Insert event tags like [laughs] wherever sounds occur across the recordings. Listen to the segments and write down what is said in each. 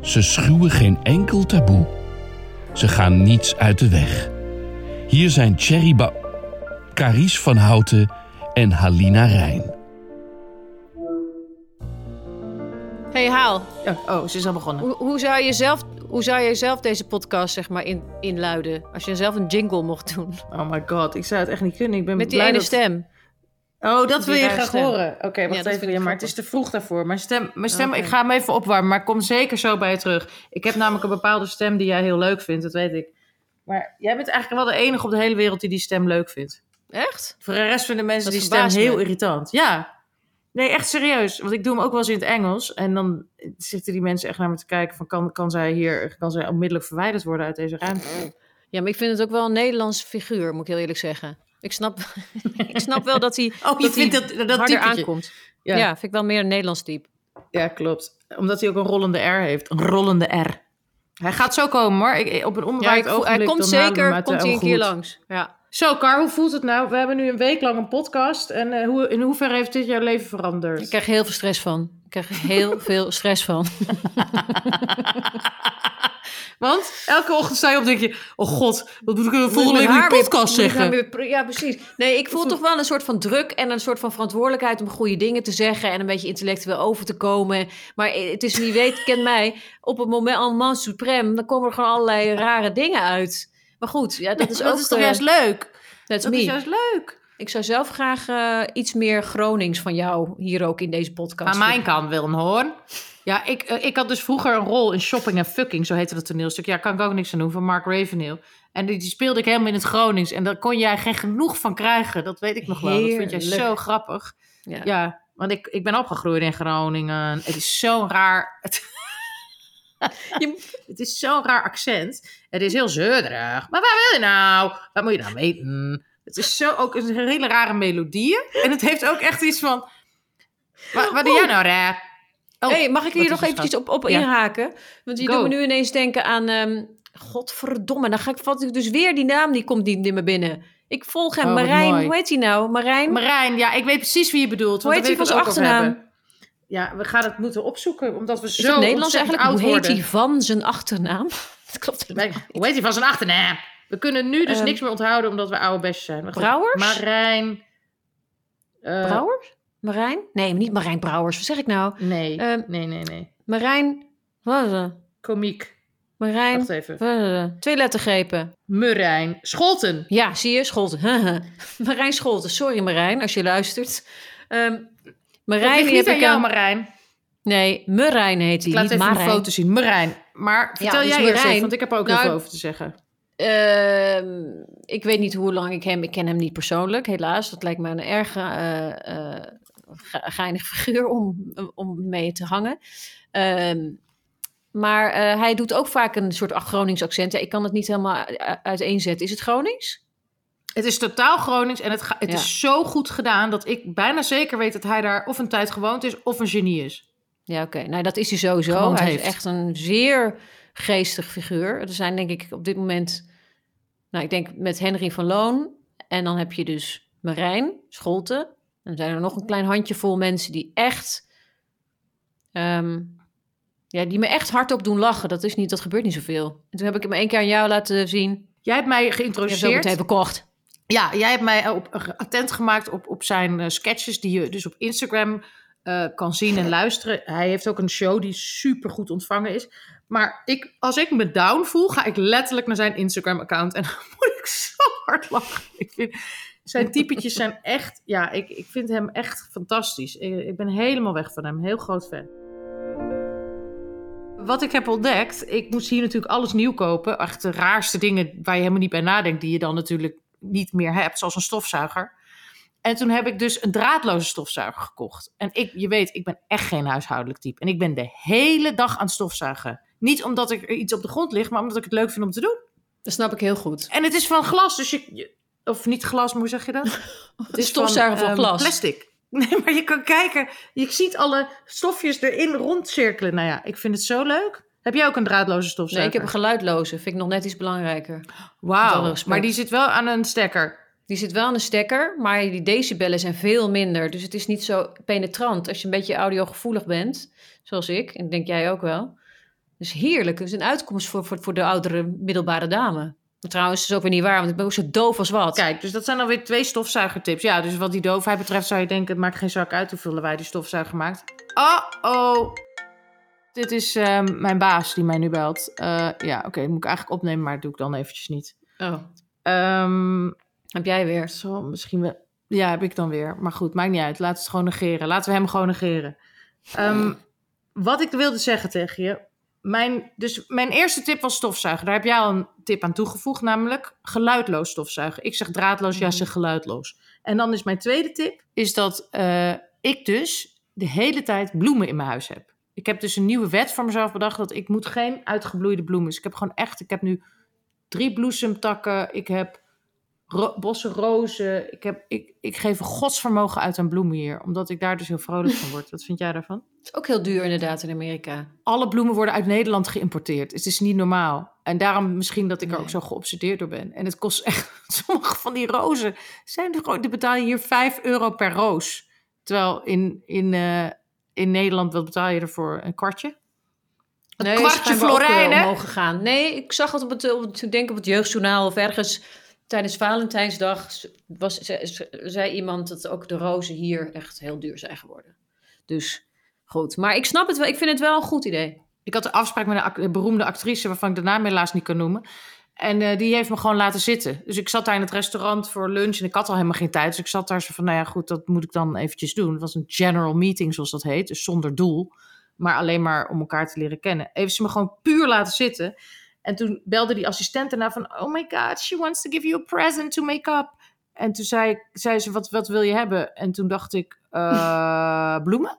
Ze schuwen geen enkel taboe. Ze gaan niets uit de weg. Hier zijn Thierry ba Carice van Houten en Halina Rijn. Hey Haal, Ja, oh, ze is al begonnen. hoe, hoe, zou je zelf, hoe zou je zelf deze podcast zeg maar in, inluiden? Als je zelf een jingle mocht doen. Oh my god, ik zou het echt niet kunnen. Ik ben Met die blij ene dat... stem. Oh, dat wil je graag stem. horen. Oké, wacht even. Ja, maar het is te vroeg daarvoor. Mijn stem, mijn stem ik ga hem even opwarmen, maar ik kom zeker zo bij je terug. Ik heb namelijk een bepaalde stem die jij heel leuk vindt, dat weet ik. Maar jij bent eigenlijk wel de enige op de hele wereld die die stem leuk vindt. Echt? Voor de rest vinden mensen Dat die stem heel me. irritant. Ja. Nee, echt serieus. Want ik doe hem ook wel eens in het Engels. En dan zitten die mensen echt naar me te kijken van... kan, kan zij hier kan zij onmiddellijk verwijderd worden uit deze ruimte? Ja, maar ik vind het ook wel een Nederlandse figuur, moet ik heel eerlijk zeggen. Ik snap, [laughs] ik snap wel dat hij, [laughs] Oh, je dat vindt hij dat, dat harder typetje. aankomt. Ja. Ja. vind ik wel meer een Nederlands type. Ja, klopt. Omdat hij ook een rollende R heeft. Een rollende R. Hij gaat zo komen hoor. Ik, op een Ja, onbewaakt ogenblik. hij komt zeker komt hij een keer langs. Ja. Zo, Car, hoe voelt het nou? We hebben nu een week lang een podcast. En eh, hoe, in hoeverre heeft dit jouw leven veranderd? Ik krijg heel veel stress van. Ik krijg er heel veel stress van. [laughs] Want elke ochtend sta je op en denk je... Oh god, wat moet ik de volgende week in de podcast zeggen? weer- ja, precies. Nee, ik voel toch wel een soort van druk en een soort van verantwoordelijkheid om goede dingen te zeggen en een beetje intellectueel over te komen. Maar het is wie weet, ken mij, op het moment moment suprême, dan komen er gewoon allerlei rare dingen uit. Maar goed, ja, dat is dat ook. is toch eh, juist leuk? Dat is juist leuk. Ik zou zelf graag eh, iets meer Gronings van jou hier ook in deze podcast. Aan mijn kant, Willem Hoorn. Ja, ik, eh, ik had dus vroeger een rol in Shopping en Fucking, zo heette dat toneelstuk. Ja, kan ik ook niks aan doen, van Mark Ravenhill. En die, die speelde ik helemaal in het Gronings. En daar kon jij geen genoeg van krijgen. Dat weet ik nog wel. Dat vind jij zo grappig. Ja. Ja, want ik, ik ben opgegroeid in Groningen. Het is zo'n raar... Je- [laughs] het is zo'n raar accent. Het is heel zeurderig. Maar waar wil je nou? Wat moet je nou weten? Het is zo ook een hele rare melodie. En het heeft ook echt iets van... Wat, wat doe jij nou, raar? Oh, hey, mag ik hier nog eventjes op, op Ja. inhaken? Want je Go. doet me nu ineens denken aan... ehm godverdomme, dan ga ik, vat ik dus weer die naam, die komt niet in me binnen. Ik volg hem, Oh, Marijn, mooi. hoe heet hij nou? Marijn? Marijn, ja, ik weet precies wie je bedoelt. Hoe heet hij van ik zijn achternaam? Ja, we gaan het moeten opzoeken, omdat we Is zo Nederlands eigenlijk? [laughs] Hoe heet hij van zijn achternaam? Dat klopt Hoe heet hij van zijn achternaam? We kunnen nu dus Ehm, niks meer onthouden, omdat we oude bestjes zijn. Brouwers? Marijn. eh, Brouwers? Marijn? Nee, niet Marijn Brouwers. Wat zeg ik nou? Nee, Ehm, nee, nee, nee. Marijn... Wat? Komiek. Marijn... Wacht even. het? Twee lettergrepen. Marijn. Scholten. Ja, zie je? Scholten. [laughs] Marijn Scholten. Sorry Marijn, als je luistert. Dat Marijn, niet heb aan ik jou, aan... Marijn. Nee, Marijn heet hij, Ik laat niet even Marijn. een foto zien. Marijn. Maar vertel dus jij eerst Marijn- even, want ik heb er ook Nou, even over te zeggen. Ehm, ik weet niet hoe lang ik hem... Ik ken hem niet persoonlijk, helaas. Dat lijkt me een erg eh, eh, ge- geinig [laughs] figuur om, om mee te hangen. Ehm, maar eh, hij doet ook vaak een soort Gronings accent. Ja, ik kan het niet helemaal uiteenzetten. Is het Gronings? Het is totaal Gronings en het, ga- het Ja. is zo goed gedaan dat ik bijna zeker weet dat hij daar of een tijd gewoond is of een genie is. Ja, oké. Nou, dat is hij sowieso. Hij heeft. is echt een zeer geestig figuur. Er zijn denk ik op dit moment... Nou, ik denk met Henry van Loon. En dan heb je dus Marijn Scholten. En dan zijn er nog een klein handjevol mensen die echt... ehm, ja, die me echt hardop doen lachen. Dat, is niet, dat gebeurt niet zoveel. En toen heb ik hem één keer aan jou laten zien. Jij hebt mij geïntroduceerd. meteen verkocht. Ja, jij hebt mij op, attent gemaakt op, op zijn eh, sketches die je dus op Instagram eh, kan zien en [laughs] luisteren. Hij heeft ook een show die super goed ontvangen is. Maar ik, als ik me down voel, ga ik letterlijk naar zijn Instagram-account en [laughs] dan moet ik zo hard lachen. Ik vind, zijn typetjes zijn echt, ja, ik, ik vind hem echt fantastisch. Ik, ben helemaal weg van hem, heel groot fan. Wat ik heb ontdekt, ik moest hier natuurlijk alles nieuw kopen. Echt de raarste dingen waar je helemaal niet bij nadenkt, die je dan natuurlijk niet meer hebt, zoals een stofzuiger. En toen heb ik dus een draadloze stofzuiger gekocht. En ik, je weet, ik ben echt geen huishoudelijk type. En ik ben de hele dag aan het stofzuigen. Niet omdat ik er iets op de grond ligt, maar omdat ik het leuk vind om te doen. Dat snap ik heel goed. En het is van glas, dus je... of niet glas, maar hoe zeg je dat? [laughs] Het is stofzuiger van ehm, glas. Plastic. [laughs] Nee, maar je kan kijken. Je ziet alle stofjes erin rondcirkelen. Nou ja, ik vind het zo leuk. Heb jij ook een draadloze Nee, stofzuiger? ik heb een geluidloze. Vind ik nog net iets belangrijker. Wauw, maar die zit wel aan een stekker. Die zit wel aan een stekker, maar die decibellen zijn veel minder. Dus het is niet zo penetrant als je een beetje audiogevoelig bent, zoals ik. En denk jij ook wel. Dus heerlijk. Het is een uitkomst voor, voor, voor de oudere middelbare dame. Maar trouwens, is ook weer niet waar, want ik ben ook zo doof als wat. Kijk, dus dat zijn alweer twee stofzuigertips. Ja, dus wat die doofheid betreft zou je denken... het maakt geen zak uit hoeveel wij die stofzuiger maakt. Oh-oh. Dit is ehm, mijn baas die mij nu belt. Eh, ja, oké, dat moet ik eigenlijk opnemen, maar dat doe ik dan eventjes niet. Oh, Ehm, heb jij weer. zo, misschien wel... Ja, heb ik dan weer. Maar goed, maakt niet uit. Laten we het gewoon negeren. Laten we hem gewoon negeren. Ehm, wat ik wilde zeggen tegen je... Mijn, dus mijn eerste tip was stofzuigen. Daar heb jij al een tip aan toegevoegd, namelijk geluidloos stofzuigen. Ik zeg draadloos, jij zegt geluidloos. En dan is mijn tweede tip, is dat eh, ik dus de hele tijd bloemen in mijn huis heb. Ik heb dus een nieuwe wet voor mezelf bedacht dat ik moet geen uitgebloeide bloemen. Dus ik heb gewoon echt, ik heb nu drie bloesemtakken, ik heb ro- bossen rozen. Ik, heb, ik, ik geef een godsvermogen uit aan bloemen hier, omdat ik daar dus heel vrolijk van word. Wat vind jij daarvan? [laughs] Het is ook heel duur inderdaad in Amerika. alle bloemen worden uit Nederland geïmporteerd. Het is niet normaal. En daarom misschien dat ik er ook zo geobsedeerd door ben. En het kost echt... [laughs] Sommige van die rozen zijn er gewoon... Die betaal je hier 5 euro per roos. Terwijl in, in, eh, in Nederland, wat betaal je ervoor? Een kwartje? Een Nee, kwartje eh, florijnen? omhoog gegaan. Nee, ik zag het op het, op het, ik denk op het jeugdjournaal of ergens tijdens Valentijnsdag was, ze- ze- zei iemand dat ook de rozen hier echt heel duur zijn geworden. Dus goed, maar ik snap het wel. Ik vind het wel een goed idee. Ik had een afspraak met een beroemde actrice... waarvan ik de naam helaas niet kan noemen. En eh, die heeft me gewoon laten zitten. Dus ik zat daar in het restaurant voor lunch... en ik had al helemaal geen tijd. Dus ik zat daar zo van, nou ja, goed, dat moet ik dan eventjes doen. Het was een general meeting, zoals dat heet. Dus zonder doel. Maar alleen maar om elkaar te leren kennen. Heeft ze me gewoon puur laten zitten. En toen belde die assistent erna van... Oh my god, she wants to give you a present to make up. En toen zei, zei ze, wat, wat wil je hebben? En toen dacht ik, eh, [laughs] bloemen?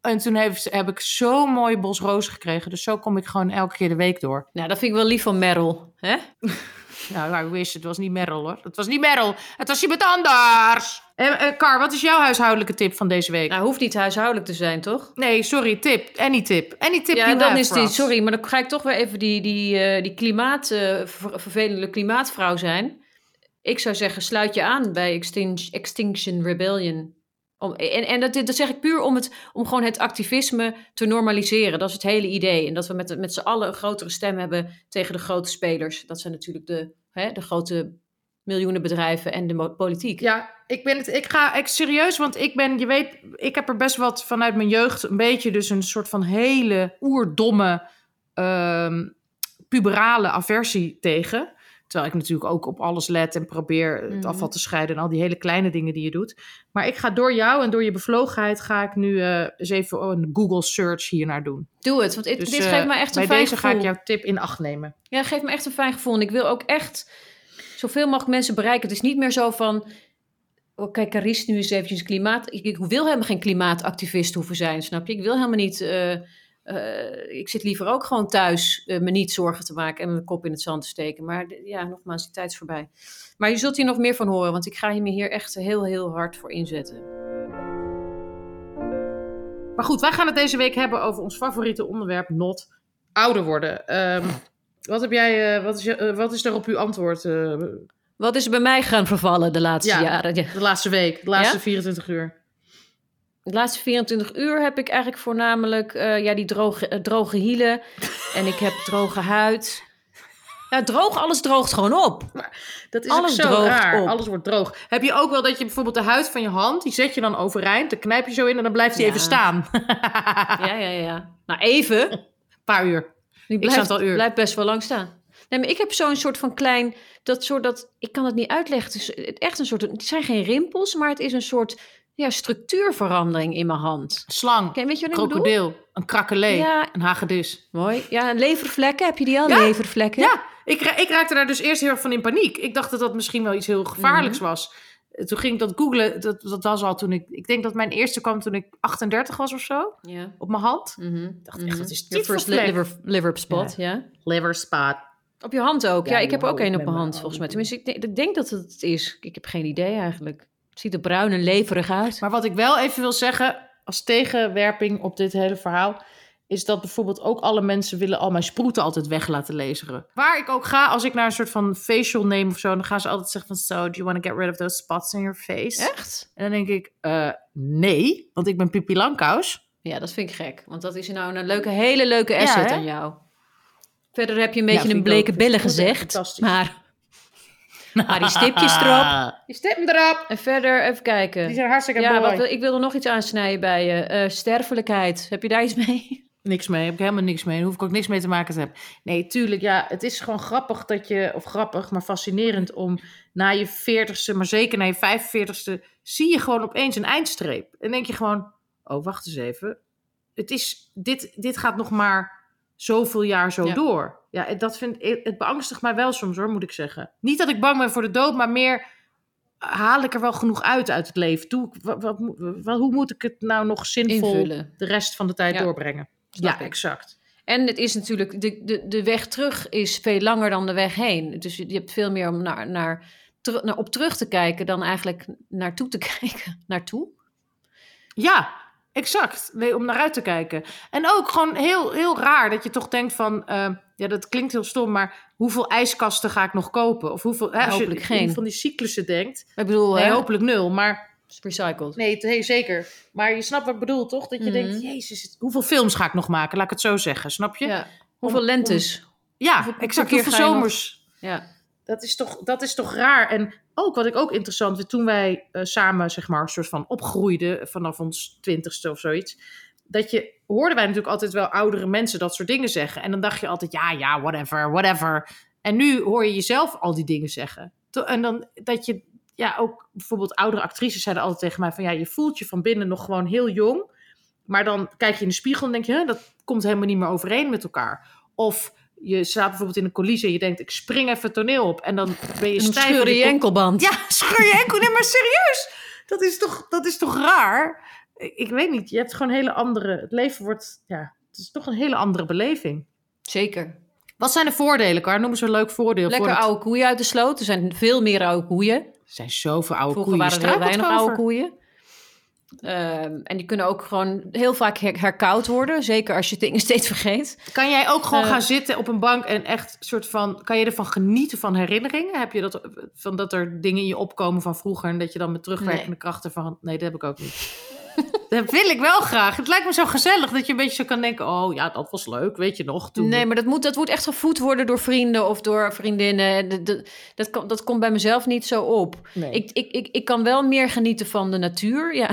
En toen heeft, heb ik zo'n mooi bos rozen gekregen. Dus zo kom ik gewoon elke keer de week door. Nou, dat vind ik wel lief van Meryl. Hè? [laughs] Nou, nou, ik wist, het was niet Meryl hoor. Het was niet Meryl. Het was iemand anders. Eh, eh, Kar, wat is jouw huishoudelijke tip van deze week? Nou, hoeft niet huishoudelijk te zijn, toch? Nee, sorry, tip. Any tip. Any tip ja, you dan is die. Sorry, maar dan ga ik toch weer even die, die, eh, die klimaat, eh, ver- vervelende klimaatvrouw zijn. Ik zou zeggen, sluit je aan bij Extin- Extinction Rebellion. Om, en en dat, dat zeg ik puur om, het, om gewoon het activisme te normaliseren. Dat is het hele idee. En dat we met, met z'n allen een grotere stem hebben tegen de grote spelers. Dat zijn natuurlijk de, hè, de grote miljoenen bedrijven en de politiek. Ja, ik ben het. Ik ga ik serieus, want ik ben, je weet, ik heb er best wat vanuit mijn jeugd een beetje dus een soort van hele oerdomme ehm, puberale aversie tegen. Terwijl ik natuurlijk ook op alles let en probeer het Mhm. afval te scheiden en al die hele kleine dingen die je doet. Maar ik ga door jou en door je bevlogenheid ga ik nu eh, eens even een Google search hiernaar doen. Doe het, want dit, Dus dit eh, geeft me echt een bij fijn deze gevoel. ga ik jouw tip in acht nemen. Ja, geeft me echt een fijn gevoel. En ik wil ook echt zoveel mogelijk mensen bereiken. Het is niet meer zo van... Oh, kijk, Caris nu is eventjes klimaat... Ik, ik wil helemaal geen klimaatactivist hoeven zijn, snap je? Ik wil helemaal niet... eh, eh, ik zit liever ook gewoon thuis eh, me niet zorgen te maken... en mijn kop in het zand te steken. Maar ja, nogmaals, die tijd is voorbij. Maar je zult hier nog meer van horen... want ik ga me hier echt heel, heel hard voor inzetten. Maar goed, wij gaan het deze week hebben over ons favoriete onderwerp, not ouder worden. Ehm, wat, heb jij, eh, wat, is eh, wat is daar op uw antwoord eh, Wat is er bij mij gaan vervallen de laatste Ja. jaren? Ja. de laatste week, de laatste Ja? 24 uur? De laatste 24 uur heb ik eigenlijk voornamelijk ja, die droge, droge hielen. [laughs] en ik heb droge huid. Ja, droog, alles droogt gewoon op. Dat is Alles ook zo raar. op. Alles wordt droog. Heb je ook wel dat je bijvoorbeeld de huid van je hand, die zet je dan overeind, dan knijp je zo in en dan blijft die Ja. even staan. Ja, ja, ja. Nou, even. [laughs] Een paar uur. Die Ik blijft, uur. blijft best wel lang staan. Nee, maar ik heb zo'n soort van klein... Dat soort dat... Ik kan het niet uitleggen. Het is echt een soort... Het zijn geen rimpels, maar het is een soort... Ja, structuurverandering in mijn hand. Slang, Ken- Weet je wat ik bedoel? krokodil, een krakelee, Ja. een hagedis. Mooi. Ja, levervlekken. Heb je die al? Ja. Levervlekken? Ja, ik, ik raakte daar dus eerst heel erg van in paniek. Ik dacht dat dat misschien wel iets heel gevaarlijks Mhm. was. Toen ging ik dat googlen. Dat, dat was al toen ik... Ik denk dat mijn eerste kwam toen ik 38 was of zo. Ja. Op mijn hand. Mhm. dacht echt, dat is Your first liver, liver spot, ja. Liver spot. Op je hand ook? Ja, Ja, ik heb ook één op mijn hand, volgens mij. Tenminste, ik denk, ik denk dat het het is. Ik heb geen idee eigenlijk. Het ziet er bruin en leverig uit. Maar wat ik wel even wil zeggen, als tegenwerping op dit hele verhaal, is dat bijvoorbeeld ook alle mensen willen al mijn sproeten altijd weg laten laseren. Waar ik ook ga, als ik naar een soort van facial neem of zo, dan gaan ze altijd zeggen van, so, do you want to get rid of those spots in your face? Echt? En dan denk ik, eh, nee, want ik ben Pippi Langkous. Ja, dat vind ik gek. Want dat is nou een leuke, hele leuke asset aan jou. Verder heb je een beetje een bleke billen gezegd. Maar, maar die stipjes [laughs] erop. Die stip erop. En verder even kijken. Die zijn hartstikke ja, mooi. wat, ik wil er nog iets aansnijden bij je. Eh, sterfelijkheid. Heb je daar iets mee? Niks mee, heb ik helemaal niks mee. Daar hoef ik ook niks mee te maken te hebben. Nee, tuurlijk, ja, het is gewoon grappig dat je, of grappig, maar fascinerend om na je veertigste, maar zeker na je vijfenveertigste, zie je gewoon opeens een eindstreep. En denk je gewoon, oh, wacht eens even. Het is, dit, dit gaat nog maar zoveel jaar zo Ja. door. Ja, dat vind, het beangstigt mij wel soms hoor, moet ik zeggen. Niet dat ik bang ben voor de dood, maar meer haal ik er wel genoeg uit uit het leven. Doe, ik- wat, wat, wat- hoe moet ik het nou nog zinvol Invullen. de rest van de tijd Ja. doorbrengen? Ja, ik. exact. En het is natuurlijk, de, de, de weg terug is veel langer dan de weg heen. Dus je, je hebt veel meer om naar, naar, naar, op terug te kijken dan eigenlijk naartoe te [laughs] kijken. Naartoe? Ja, exact. Nee, om naar uit te kijken. En ook gewoon heel, heel raar dat je toch denkt van... eh, ja, dat klinkt heel stom, maar hoeveel ijskasten ga ik nog kopen? Of hoeveel, hè, als Hopelijk je geen. van die cyclussen denkt. Ik bedoel, Nee, hopelijk nul, maar... recycled. Nee, nee, zeker. Maar je snapt wat ik bedoel, toch? Dat je Mhm. denkt, jezus, hoeveel films ga ik nog maken? Laat ik het zo zeggen, snap je? Ja, Ja. Hoeveel Om- lentes? hoeveel exact. Hoeveel nog- zomers? Ja. Dat is, toch, dat is toch raar. En ook wat ik ook interessant vind, toen wij eh, samen, zeg maar, een soort van opgroeiden vanaf ons twintigste of zoiets. Dat je, hoorden wij natuurlijk altijd wel oudere mensen dat soort dingen zeggen. En dan dacht je altijd, ja, ja, whatever, whatever. En nu hoor je jezelf al die dingen zeggen. En dan dat je, ja, ook bijvoorbeeld oudere actrices zeiden altijd tegen mij van, ja, je voelt je van binnen nog gewoon heel jong. Maar dan kijk je in de spiegel en denk je, hè, dat komt helemaal niet meer overeen met elkaar. Of je staat bijvoorbeeld in een coulisse en je denkt, ik spring even het toneel op. En dan ben je stijf. scheur je enkelband. Ja, [laughs] scheur je enkel. Nee, maar serieus. Dat is toch, dat is toch raar? Ik, weet niet. Je hebt gewoon hele andere... Het leven wordt... Ja, het is toch een hele andere beleving. Zeker. Wat zijn de voordelen, Kar? Noem eens een leuk voordeel. Lekker voor het- oude koeien uit de sloot. Er zijn veel meer oude koeien. Er zijn zoveel oude Vroeger koeien. waren er heel weinig oude koeien. Ehm, en die kunnen ook gewoon heel vaak her- herkoud worden. Zeker als je dingen [laughs] steeds vergeet. Kan jij ook gewoon Eh. gaan zitten op een bank en echt soort van... Kan je ervan genieten van herinneringen? Heb je dat, van dat er dingen in je opkomen van vroeger... en dat je dan met terugwerkende Nee. krachten van... Nee, dat heb ik ook niet. Dat wil ik wel graag. Het lijkt me zo gezellig dat je een beetje zo kan denken... Oh ja, dat was leuk, weet je nog? Toen Nee, maar dat moet, dat moet echt gevoed worden door vrienden of door vriendinnen. Dat, dat, dat, kan- dat komt bij mezelf niet zo op. Nee. Ik, ik, ik, ik kan wel meer genieten van de natuur. Ja.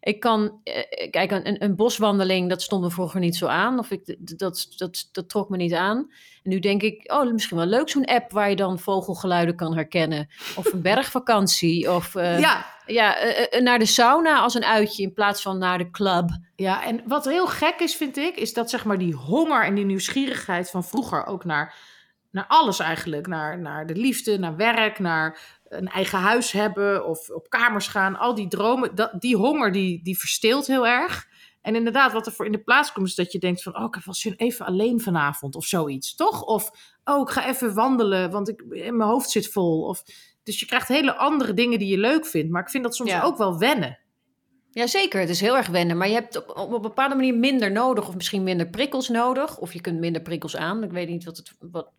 Ik kan, eh, kijk, een, een boswandeling, dat stond me vroeger niet zo aan. Of ik, dat, dat, dat trok me niet aan. En nu denk ik, oh, misschien wel leuk zo'n app waar je dan vogelgeluiden kan herkennen. Of een bergvakantie. Of eh, ja. ja, eh, naar de sauna als een uitje in plaats van naar de club. Ja, en wat heel gek is, vind ik, is dat zeg maar die honger en die nieuwsgierigheid van vroeger ook naar, naar alles eigenlijk. Naar, naar de liefde, naar werk, naar een eigen huis hebben of op kamers gaan. Al die dromen, dat, die honger die, die versteelt heel erg. En inderdaad, wat er voor in de plaats komt, is dat je denkt van... oh, ik heb wel zin even alleen vanavond of zoiets, toch? Of, oh, ik ga even wandelen, want ik, mijn hoofd zit vol. Of, dus je krijgt hele andere dingen die je leuk vindt. Maar ik vind dat soms Ja. ook wel wennen. Jazeker, het is heel erg wennen. Maar je hebt op, op een bepaalde manier minder nodig. Of misschien minder prikkels nodig. Of je kunt minder prikkels aan. Ik weet niet wat het, wat,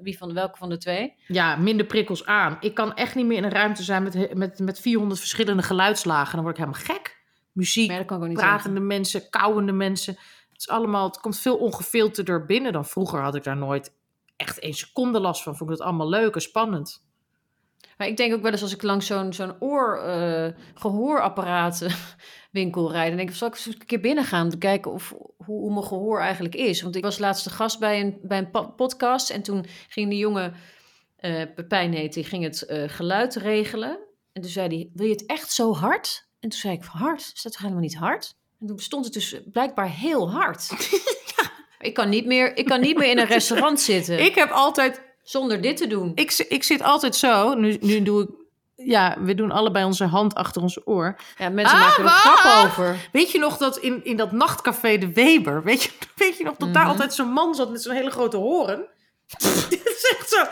wie van welke van de twee. Ja, minder prikkels aan. Ik kan echt niet meer in een ruimte zijn met, met, met 400 verschillende geluidslagen. Dan word ik helemaal gek. Muziek, pratende mensen, kauwende mensen. Het, is allemaal, het komt veel ongefilterder binnen dan vroeger. Had ik daar nooit echt één seconde last van. Vond ik het allemaal leuk en spannend. Maar ik denk ook wel eens als ik langs zo'n zo'n oor, eh [laughs] gehoorapparatenwinkel rijd. Dan denk ik, zal ik eens een keer binnen gaan om te kijken of, hoe, hoe mijn gehoor eigenlijk is. Want ik was laatst de gast bij een, bij een podcast. En toen ging die jongen, eh Pepijn heet, die ging het eh, geluid regelen. En toen zei hij, wil je het echt zo hard? En toen zei ik, hard? Is dat toch helemaal niet hard? En toen stond het dus blijkbaar heel hard. [laughs] Ik kan niet meer, ik kan niet meer in een restaurant zitten Ik heb altijd... zonder dit te doen. Ik, ik zit altijd zo. Nu, nu doe ik... Ja, we doen allebei onze hand achter ons oor. Ja, mensen Ah, maken er wat? grap over. Weet je nog dat in, in dat nachtcafé De Weber... Weet je, [laughs] weet je nog dat daar Mhm. altijd zo'n man zat met zo'n hele grote horen? [laughs] Dit is echt zo...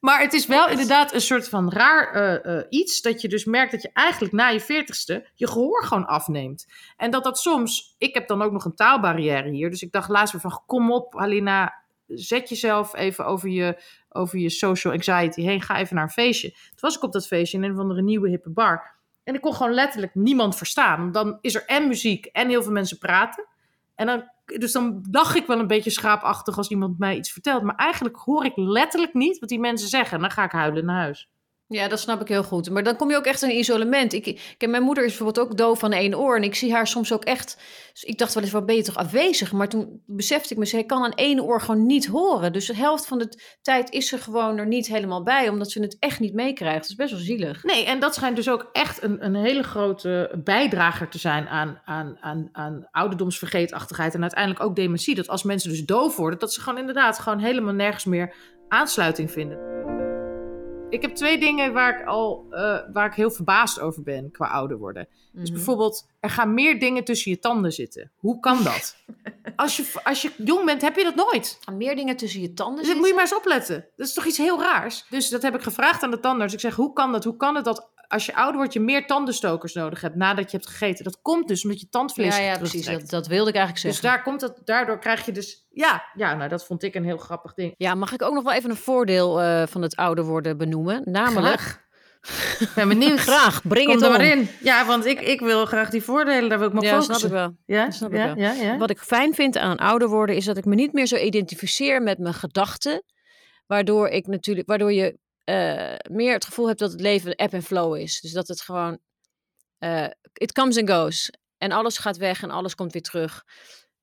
Maar het is wel inderdaad een soort van raar eh, eh, iets. Dat je dus merkt dat je eigenlijk na je veertigste je gehoor gewoon afneemt. En dat dat soms... Ik heb dan ook nog een taalbarrière hier. Dus ik dacht laatst weer van kom op Alina, zet jezelf even over je, over je social anxiety heen. Ga even naar een feestje. Toen was ik op dat feestje in een of andere nieuwe hippe bar. En ik kon gewoon letterlijk niemand verstaan. Dan is er en muziek en heel veel mensen praten. En dan, dus dan dacht ik wel een beetje schaapachtig als iemand mij iets vertelt. Maar eigenlijk hoor ik letterlijk niet wat die mensen zeggen. En dan ga ik huilen naar huis. Ja, dat snap ik heel goed. Maar dan kom je ook echt in isolement. Ik, mijn moeder is bijvoorbeeld ook doof van één oor. En ik zie haar soms ook echt... Ik dacht wel eens, wat ben je toch afwezig? Maar toen besefte ik me, zij kan aan één oor gewoon niet horen. Dus de helft van de tijd is ze gewoon er niet helemaal bij. Omdat ze het echt niet meekrijgt. Dat is best wel zielig. Nee, en dat schijnt dus ook echt een, een hele grote bijdrager te zijn aan, aan, aan, aan ouderdomsvergeetachtigheid. En uiteindelijk ook dementie. Dat als mensen dus doof worden, dat ze gewoon inderdaad gewoon helemaal nergens meer aansluiting vinden. Ik heb twee dingen waar ik al uh, waar ik heel verbaasd over ben qua ouder worden. Dus Mhm. bijvoorbeeld, er gaan meer dingen tussen je tanden zitten. Hoe kan dat? [laughs] als, je, als je jong bent, heb je dat nooit. Gaan meer dingen tussen je tanden Dus dat moet je maar eens opletten. Dat is toch iets heel raars? Dus dat heb ik gevraagd aan de tandarts. Ik zeg, hoe kan dat? Hoe kan het dat als je ouder wordt, je meer tandenstokers nodig hebt nadat je hebt gegeten? Dat komt dus omdat je tandvlees Ja, ja, precies. Dat, dat wilde ik eigenlijk Dus zeggen. daar komt dat, daardoor krijg je dus... Ja, ja, nou dat vond ik een heel grappig ding. Ja, mag ik ook nog wel even een voordeel eh, van het ouder worden benoemen? Namelijk... Graag. Ik ben benieuwd. Graag, breng Kom het er om. maar in. Ja, want ik, ik wil graag die voordelen, daar wil ik me op Ja, focussen. snap ik wel. Ja, Dat snap ik ja, wel. ja, ja. Wat ik fijn vind aan ouder worden is dat ik me niet meer zo identificeer met mijn gedachten. Waardoor ik natuurlijk, waardoor je eh, meer het gevoel hebt dat het leven ebb en flow is. Dus dat het gewoon, eh it comes and goes. En alles gaat weg en alles komt weer terug.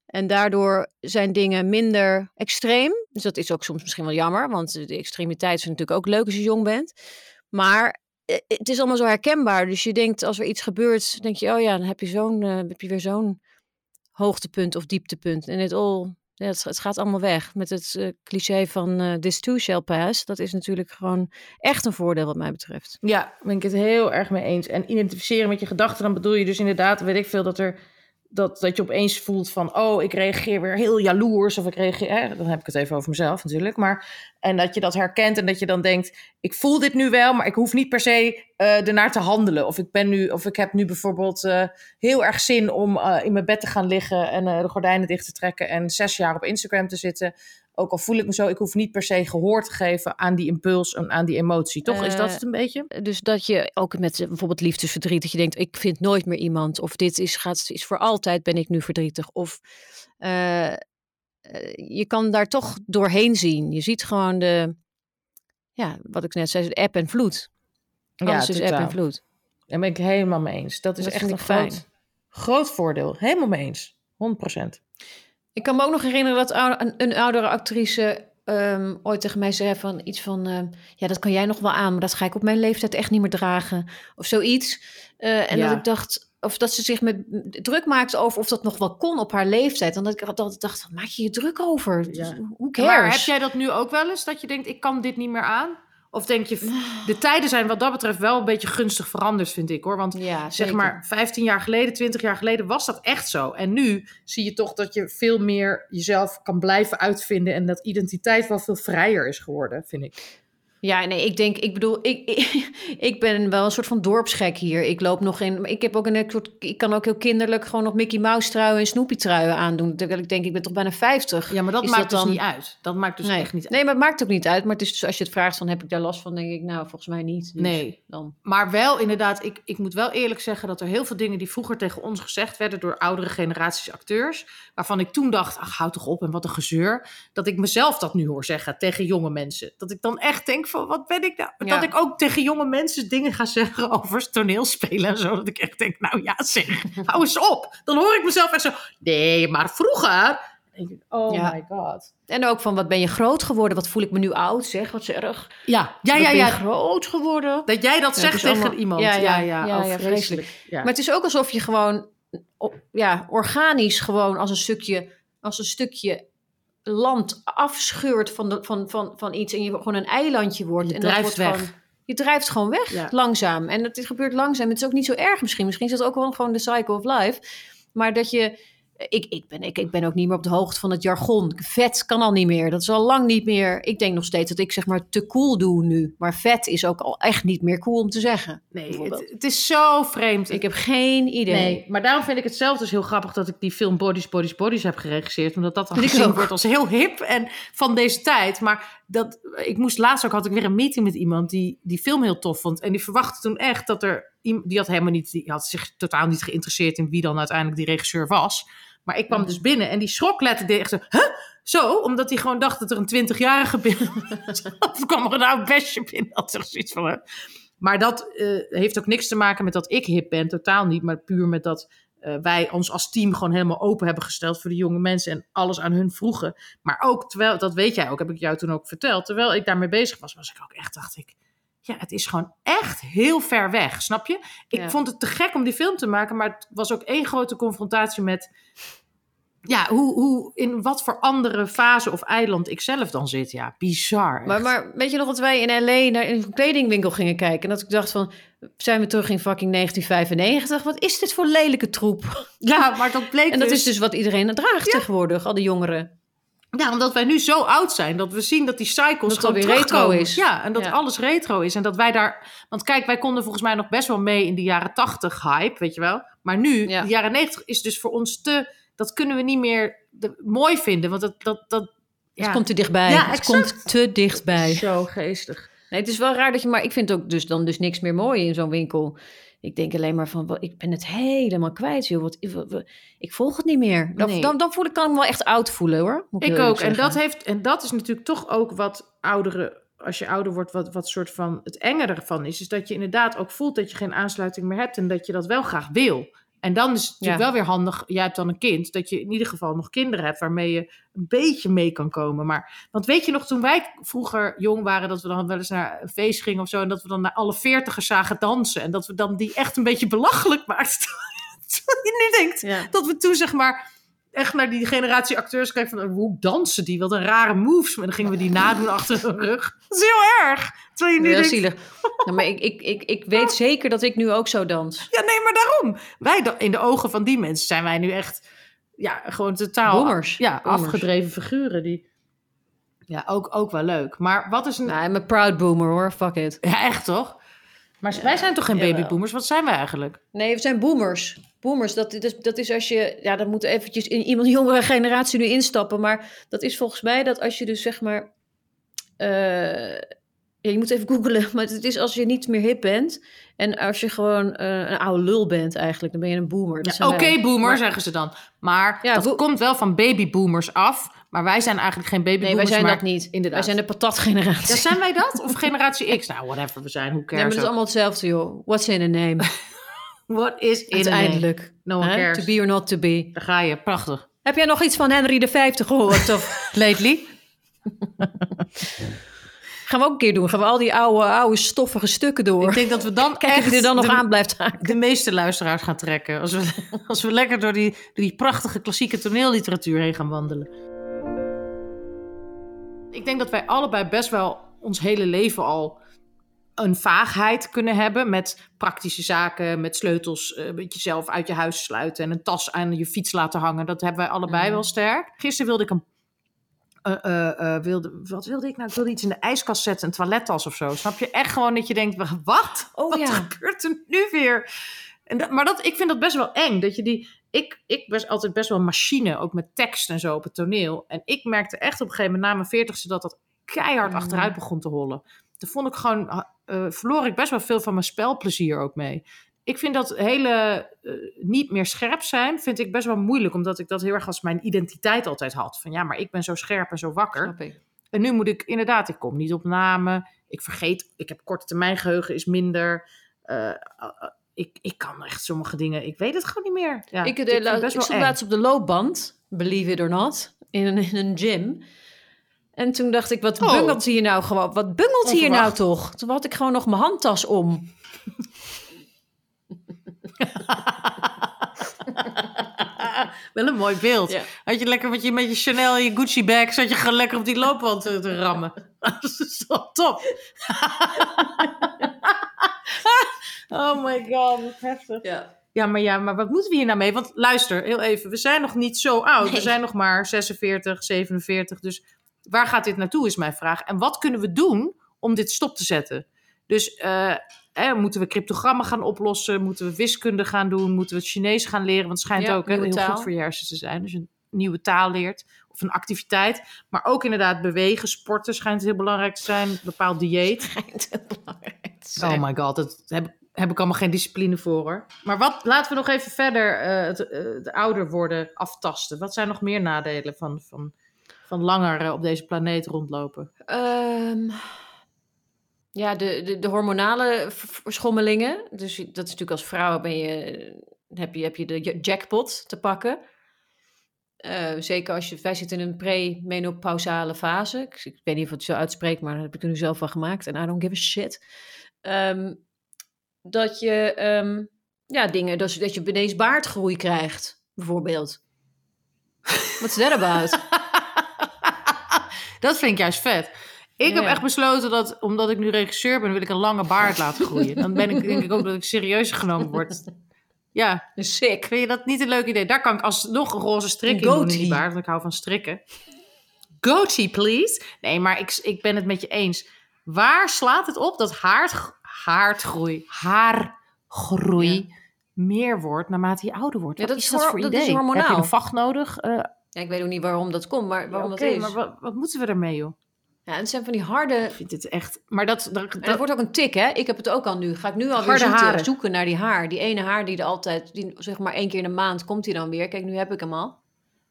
En daardoor zijn dingen minder extreem. Dus dat is ook soms misschien wel jammer, want de extremiteit is natuurlijk ook leuk als je jong bent. Maar eh, het is allemaal zo herkenbaar. Dus je denkt, als er iets gebeurt, denk je, oh ja, dan heb je, zo'n, heb je weer zo'n hoogtepunt of dieptepunt. En het all, ja, het, gaat allemaal weg. Met het eh, cliché van eh, this too shall pass. Dat is natuurlijk gewoon echt een voordeel wat mij betreft. Ja, ben ik het heel erg mee eens. En identificeren met je gedachten, dan bedoel je dus inderdaad, weet ik veel, dat er dat, dat je opeens voelt van, oh, ik reageer weer heel jaloers. Of ik reageer, hè, dan heb ik het even over mezelf natuurlijk. Maar, en dat je dat herkent en dat je dan denkt, ik voel dit nu wel, maar ik hoef niet per se eh ernaar te handelen. Of ik, ben nu, of ik heb nu bijvoorbeeld eh, heel erg zin om eh, in mijn bed te gaan liggen en de gordijnen dicht te trekken en zes jaar op Instagram te zitten. Ook al voel ik me zo, ik hoef niet per se gehoor te geven aan die impuls en aan die emotie. Toch is dat Eh, het een beetje? Dus dat je ook met bijvoorbeeld liefdesverdriet, dat je denkt, ik vind nooit meer iemand. Of dit is, gaat, is voor altijd ben ik nu verdrietig. Of eh, eh, je kan daar toch doorheen zien. Je ziet gewoon de, ja, wat ik net zei, de ebb en vloed. Alles is ebb en vloed. Daar ben ik helemaal mee eens. Dat is Dat echt een fijn. groot, groot voordeel. Helemaal mee eens. 100%. Ik kan me ook nog herinneren dat een, een oudere actrice ehm, ooit tegen mij zei van iets van... ehm, ja, dat kan jij nog wel aan, maar dat ga ik op mijn leeftijd echt niet meer dragen. Of zoiets. Eh, en Ja. dat ik dacht... Of dat ze zich met druk maakte over of dat nog wel kon op haar leeftijd. En dat ik altijd dacht, maak je je druk over? Ja. Hoe cares? Maar heb jij dat nu ook wel eens? Dat je denkt, ik kan dit niet meer aan? Of denk je, [sighs] de tijden zijn wat dat betreft wel een beetje gunstig veranderd, vind ik hoor. Want Ja, zeg maar 15 jaar geleden, 20 jaar geleden was dat echt zo. En nu zie je toch dat je veel meer jezelf kan blijven uitvinden. En dat identiteit wel veel vrijer is geworden, vind ik. Ja, nee, ik denk, ik bedoel, ik, ik, [laughs] ik ben wel een soort van dorpsgek hier. Ik loop nog in, ik heb ook een soort, ik kan ook heel kinderlijk gewoon nog Mickey Mouse truien en Snoopy truien aandoen. Terwijl ik denk, ik ben toch bijna 50. Ja, maar dat Is maakt dat dus dan- niet uit. Dat maakt dus nee. echt niet uit. nee, maar het maakt ook niet uit. Maar het is dus, als je het vraagt, dan heb ik daar last van. denk ik, nou, volgens mij niet. Dus Nee. Dan. Maar wel inderdaad, ik, ik moet wel eerlijk zeggen dat er heel veel dingen die vroeger tegen ons gezegd werden door oudere generaties acteurs, waarvan ik toen dacht, ach houd toch op en wat een gezeur, dat ik mezelf dat nu hoor zeggen tegen jonge mensen. Dat ik dan echt denk van, wat ben ik nou? Ja. Dat ik ook tegen jonge mensen dingen ga zeggen [laughs] over toneelspelen en zo, dat ik echt denk, nou ja zeg, hou eens op. Dan hoor ik mezelf echt zo, nee, maar vroeger. Oh Ja. my god. En ook van, wat ben je groot geworden? Wat voel ik me nu oud, zeg? Wat is erg. Ja, ja, ja, ben je ja. groot geworden. Dat jij dat zegt tegen allemaal- iemand. Ja, Ja, ja, oh, ja, vreselijk. Ja. Maar het is ook alsof je gewoon, ja, organisch gewoon als een stukje, als een stukje land afscheurt van, de, van, van, van iets en je gewoon een eilandje wordt. Je en dat drijft wordt weg. Gewoon, je drijft gewoon weg, Ja. langzaam. En het gebeurt langzaam. Het is ook niet zo erg misschien. Misschien is dat ook wel gewoon de cycle of life. Maar dat je ik, ik, ben, ik, ik ben ook niet meer op de hoogte van het jargon. Vet kan al niet meer. Dat is al lang niet meer. Ik denk nog steeds dat ik zeg maar te cool doe nu. Maar vet is ook al echt niet meer cool om te zeggen. Nee, het, het is zo vreemd. Ik heb geen idee. Nee, maar daarom vind ik het zelf dus heel grappig dat ik die film Bodies, Bodies, Bodies heb geregisseerd. Omdat dat dan gezien wordt als heel hip en van deze tijd. Maar dat, ik moest laatst ook, had ik weer een meeting met iemand die die film heel tof vond. En die verwachtte toen echt dat er, die had helemaal niet, die had zich totaal niet geïnteresseerd in wie dan uiteindelijk die regisseur was. Maar ik kwam Mhm. dus binnen en die schrok letterlijk echt zo, huh? Zo, omdat hij gewoon dacht dat er een 20-jarige binnen [laughs] Of kwam er een oud bestje binnen. Had zich zoiets van, hè? Maar dat eh, heeft ook niks te maken met dat ik hip ben, totaal niet. Maar puur met dat eh, wij ons als team gewoon helemaal open hebben gesteld voor de jonge mensen en alles aan hun vroegen. Maar ook, terwijl, dat weet jij ook, heb ik jou toen ook verteld. Terwijl ik daarmee bezig was, was ik ook echt, dacht ik, ja, het is gewoon echt heel ver weg, snap je? Ik Ja. vond het te gek om die film te maken, maar het was ook één grote confrontatie met, ja, hoe, hoe, in wat voor andere fase of eiland ik zelf dan zit. Ja, bizar. Maar, echt. maar weet je nog dat wij in L.A. naar een kledingwinkel gingen kijken? En dat ik dacht van, zijn we terug in fucking 1995? Wat is dit voor lelijke troep? ja, maar dat bleek En dat dus... is dus wat iedereen draagt tegenwoordig, al die jongeren. Ja, omdat wij nu zo oud zijn dat we zien dat die cycles Dat gewoon alweer retro terugkomen. is. Ja, en dat Ja. alles retro is. En dat wij daar... Want kijk, wij konden volgens mij nog best wel mee in de jaren tachtig hype, weet je wel. Maar nu, Ja. de jaren negentig is dus voor ons te... Dat kunnen we niet meer de- mooi vinden, want dat... dat, dat ja, Het komt te dichtbij. Ja, het komt te dichtbij. zo geestig. Nee, het is wel raar dat je, maar ik vind ook dus dan dus niks meer mooi in zo'n winkel. Ik denk alleen maar van, ik ben het helemaal kwijt, joh. Wat, ik, volg het niet meer. Dan, Nee. dan, dan voel ik kan ik me wel echt oud voelen, hoor. Moet Ik ook. En dat, heeft, en dat is natuurlijk toch ook wat ouderen, als je ouder wordt, wat, wat soort van het enge ervan is. Is dat je inderdaad ook voelt dat je geen aansluiting meer hebt en dat je dat wel graag wil. En dan is het natuurlijk Ja. wel weer handig, jij hebt dan een kind, dat je in ieder geval nog kinderen hebt waarmee je een beetje mee kan komen. Maar, want weet je nog, toen wij vroeger jong waren, dat we dan wel eens naar een feest gingen of zo, en dat we dan naar alle veertigers zagen dansen. En dat we dan die echt een beetje belachelijk maakten. [laughs] Terwijl je nu denkt, Ja. dat we toen zeg maar echt naar die generatie acteurs kijken van hoe dansen die? Wat een rare moves. En dan gingen we die nadoen achter hun rug. Dat is heel erg. Terwijl je nu Heel denkt, zielig. Nou, maar ik, ik, ik, ik weet zeker dat ik nu ook zo dans. ja nee, maar daarom. Wij, in de ogen van die mensen zijn wij nu echt, ja, gewoon totaal Boomers. Ja, afgedreven figuren. Die, ja, ook, ook wel leuk. Maar wat is een, Nou, I'm a proud boomer, hoor. Fuck it. ja echt toch? Maar wij zijn toch geen babyboomers? Wat zijn wij eigenlijk? Nee, we zijn boomers. Boomers, dat, dat, is, dat is als je... Ja, dan moet eventjes in iemand [laughs] jongere generatie nu instappen. Maar dat is volgens mij dat als je dus zeg maar... eh, ja, je moet even googlen. [laughs] Maar het is als je niet meer hip bent... en als je gewoon eh, een oude lul bent eigenlijk... dan ben je een boomer. Ja, Oké, boomer, Maar- zeggen ze dan. Maar Ja, dat komt wel van babyboomers af. Maar wij zijn eigenlijk geen Nee, babyboomers. wij zijn maar dat niet. Inderdaad. Wij zijn de patatgeneratie. Ja, zijn wij dat? Of generatie X? Nou, whatever we zijn. Hoe cares? maar het is allemaal hetzelfde, joh. What's in a name? [laughs] What is in a name? Uiteindelijk. No one cares. To be or not to be. Daar ga je. Prachtig. Heb jij nog iets van Henry V gehoord? Of [laughs] lately? Gaan we ook een keer doen. Gaan we al die oude, oude stoffige stukken door. Ik denk dat we dan [laughs] Kijk echt je er dan nog de, aan blijft haken. de meeste luisteraars gaan trekken. Als we, [laughs] als we lekker door die, door die prachtige klassieke toneelliteratuur heen gaan wandelen. Ik denk dat wij allebei best wel ons hele leven al een vaagheid kunnen hebben met praktische zaken, met sleutels, eh, met jezelf uit je huis sluiten en een tas aan je fiets laten hangen. Dat hebben wij allebei Mhm. wel sterk. Gisteren wilde ik een. Eh, eh, eh, wilde, wat wilde ik nou? Ik wilde iets in de ijskast zetten, een toilettas of zo. Snap je? Echt gewoon dat je denkt, wat? Oh wat ja. gebeurt er nu weer? En dat, maar dat, ik vind dat best wel eng. Dat je die, ik, ik was altijd best wel machine, ook met tekst en zo op het toneel. En ik merkte echt op een gegeven moment na mijn veertigste dat dat keihard Mm. achteruit begon te hollen. Toen vond ik gewoon, verloor ik best wel veel van mijn spelplezier ook mee. Ik vind dat hele eh, niet meer scherp zijn, vind ik best wel moeilijk. Omdat ik dat heel erg als mijn identiteit altijd had. Van ja, maar ik ben zo scherp en zo wakker. Ik. En nu moet ik inderdaad, ik kom niet op namen. Ik vergeet, ik heb korte termijn geheugen is minder. Eh, eh, ik, ik kan echt sommige dingen, ik weet het gewoon niet meer. Ja, ik, de, het la- best ik stond laatst op de loopband, believe it or not, in een, in een gym. En toen dacht ik, wat Oh. bungelt hier nou gewoon? Wat bungelt hier nou toch? Toen had ik gewoon nog mijn handtas om. [laughs] Wel een mooi beeld. Ja. Had je lekker met je, met je Chanel en je Gucci bag, zat je gewoon lekker op die loopband te, te rammen. [laughs] Dat is wel top. [laughs] oh my god, wat heftig. Ja. Ja, maar ja, maar wat moeten we hier nou mee? Want luister, heel even, we zijn nog niet zo oud. We zijn nog maar 46, 47. Dus waar gaat dit naartoe, is mijn vraag. En wat kunnen we doen om dit stop te zetten? Dus eh, hè, moeten we cryptogrammen gaan oplossen? Moeten we wiskunde gaan doen? Moeten we het Chinees gaan leren? Want het schijnt Ja, ook hè, heel taal. goed voor je hersens te zijn. Als je een nieuwe taal leert of een activiteit. Maar ook inderdaad bewegen, sporten schijnt heel belangrijk te zijn. Een bepaald dieet. [laughs] Schijnt heel belangrijk te zijn. Oh my god, dat heb, ik- heb ik allemaal geen discipline voor hoor. Maar wat, laten we nog even verder eh, het, eh, het ouder worden aftasten. Wat zijn nog meer nadelen van, van, van langer op deze planeet rondlopen? Ehm, ja, de, de, de hormonale verschommelingen. Dus dat is natuurlijk als vrouw ben je, heb, je, heb je de jackpot te pakken. Eh, zeker als je, wij zitten in een pre-menopausale fase. Ik, ik weet niet of het zo uitspreekt, maar dat heb ik er nu zelf van gemaakt. En I don't give a shit. Ehm, dat je, ehm, ja, dingen, dus, dat je ineens baardgroei krijgt, bijvoorbeeld. What's that about? dat vind ik juist vet. Ik heb Ja. echt besloten dat, omdat ik nu regisseur ben, wil ik een lange baard laten groeien. Dan ben ik, denk ik ook dat ik serieus genomen word. Ja, [laughs] Sick. vind je dat niet een leuk idee? Daar kan ik alsnog een roze strik in doen in die baard, want ik hou van strikken. Goatee, please. Nee, maar ik, ik ben het met je eens. Waar slaat het op dat haard, haardgroei, haargroei meer wordt naarmate je ouder wordt? Ja, dat is dat voor dat idee? is hormonaal. Heb je een vacht nodig? Eh, Ja, ik weet ook niet waarom dat komt, maar waarom dat is. maar wat, wat moeten we ermee, joh? Ja, en het zijn van die harde... Ik vind dit echt... Maar dat... dat, het wordt ook een tik, hè? Ik heb het ook al nu. Ga ik nu alweer Harde zoeken, naar die haar. Die ene haar die er altijd, die, zeg maar één keer in de maand komt die dan weer. Kijk, nu heb ik hem al.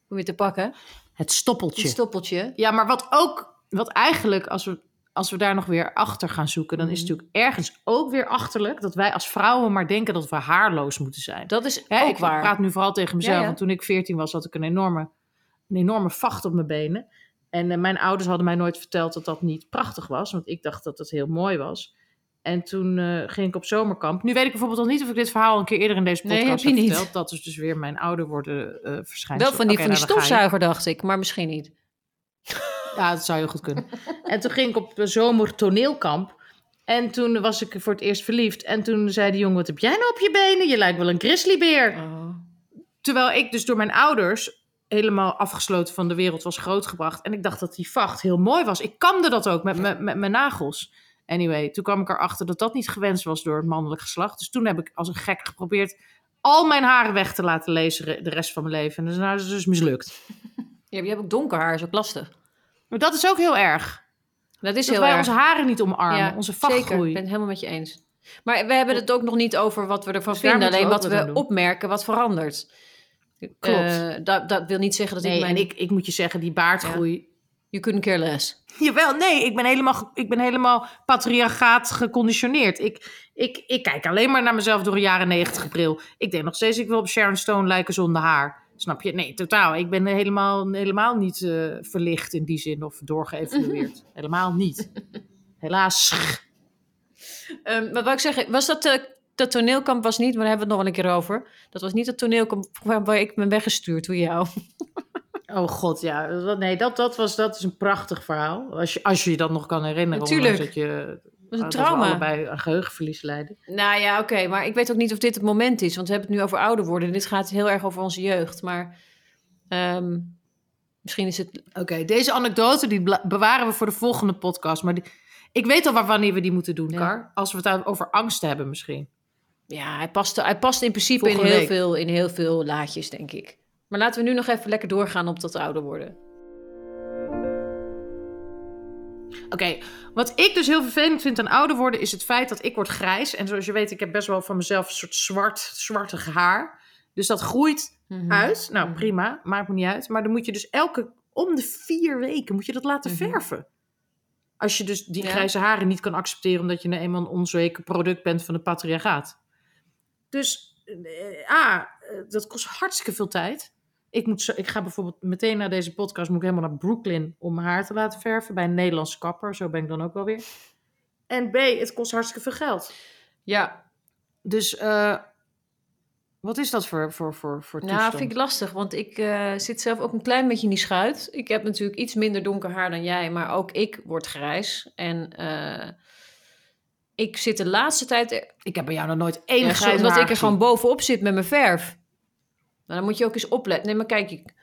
Om weer te pakken. het Het stoppeltje. stoppeltje. Ja, maar wat ook... Wat eigenlijk, als we, als we daar nog weer achter gaan zoeken... dan is het Mhm. natuurlijk ergens ook weer achterlijk... dat wij als vrouwen maar denken dat we haarloos moeten zijn. Dat is Hè, ook ik waar. praat nu vooral tegen mezelf. Ja, ja. Want toen ik 14 was, had ik een enorme, een enorme vacht op mijn benen. En eh, mijn ouders hadden mij nooit verteld dat dat niet prachtig was. Want ik dacht dat dat heel mooi was. En toen eh, ging ik op zomerkamp. Nu weet ik bijvoorbeeld nog niet of ik dit verhaal een keer eerder in deze Nee, podcast heb je heb niet. verteld. Dat is dus weer mijn ouder worden verschijnsel. Wel van die, van nou, stofzuiger, dacht ik. Maar misschien niet. [laughs] Ja, dat zou heel goed kunnen. en toen ging ik op zomer toneelkamp. En toen was ik voor het eerst verliefd. En toen zei de jongen, wat heb jij nou op je benen? Je lijkt wel een grizzlybeer. Oh. Terwijl ik dus door mijn ouders helemaal afgesloten van de wereld was grootgebracht. En ik dacht dat die vacht heel mooi was. Ik kamde dat ook met, met, met mijn nagels. Anyway, toen kwam ik erachter dat dat niet gewenst was door het mannelijk geslacht. Dus toen heb ik als een gek geprobeerd al mijn haren weg te laten lezen de rest van mijn leven. En dat is nou dus mislukt. [laughs] Ja, je hebt ook donker haar, is ook lastig. Maar dat is ook heel erg. Dat is Dat heel wij erg. onze haren niet omarmen, Ja, onze Zeker, ik vachtgroei. ben het helemaal met je eens. Maar we hebben het ook nog niet over wat we ervan Dus vinden. Alleen wat we doen. opmerken wat verandert. Klopt. Eh, dat, dat wil niet zeggen dat Nee, ik mijn... en ik, ik moet je zeggen, die baardgroei... You couldn't care less. Jawel, nee, ik ben helemaal, ik ben helemaal patriarchaat geconditioneerd. Ik, ik, ik kijk alleen maar naar mezelf door een jaren negentig bril. Ik denk nog steeds, ik wil op Sharon Stone lijken zonder haar. Snap je? Nee, totaal. Ik ben helemaal, helemaal niet eh, verlicht in die zin of doorgeëvalueerd. [laughs] helemaal niet. Helaas. Ehm, wat wou ik zeggen? Was dat... eh, dat toneelkamp was niet, maar daar hebben we het nog wel een keer over. Dat was niet het toneelkamp waar, ik ben weggestuurd door jou. [laughs] Oh god, ja. Dat- Nee, dat, dat, was, dat is een prachtig verhaal. Als je, als je je dat nog kan herinneren. Natuurlijk. Dat, je, Dat was een dat we trauma. allebei aan geheugenverlies lijden. Nou ja, oké, maar ik weet ook niet of dit het moment is. Want we hebben het nu over ouder worden. Dit gaat heel erg over onze jeugd. Maar ehm, misschien is het... Oké, deze anekdote die bewaren we voor de volgende podcast. Maar die- ik weet al waar, wanneer we die moeten doen, Ja. Kar. Als we het over angst hebben misschien. Ja, hij past, hij past in principe in heel, week. veel, in heel veel laadjes, denk ik. Maar laten we nu nog even lekker doorgaan op dat ouder worden. Oké, wat ik dus heel vervelend vind aan ouder worden... is het feit dat ik word grijs. En zoals je weet, ik heb best wel van mezelf een soort zwart, zwartig haar. Dus dat groeit Mhm. uit. Nou, Mhm. prima. Maakt me niet uit. Maar dan moet je dus elke... Om de vier weken moet je dat laten Mhm. verven. Als je dus die Ja. grijze haren niet kan accepteren... omdat je nou eenmaal een onzeker product bent van de patriarchaat. Dus, eh, ah, eh, dat kost hartstikke veel tijd. Ik, moet zo, ik ga bijvoorbeeld meteen na deze podcast... moet ik helemaal naar Brooklyn om mijn haar te laten verven... bij een Nederlandse kapper. Zo ben ik dan ook wel weer. En B, het kost hartstikke veel geld. Ja, Dus eh, wat is dat voor, voor, voor, voor nou vind ik lastig, want ik zit zelf ook een klein beetje in die schuit. Ik heb natuurlijk iets minder donker haar dan jij, maar ook ik word grijs. En ik zit de laatste tijd... Ik heb bij jou nog nooit één Ja, grijs omdat ik er gewoon gezien. bovenop zit met mijn verf. Maar dan moet je ook eens opletten. Nee, maar kijk, ik,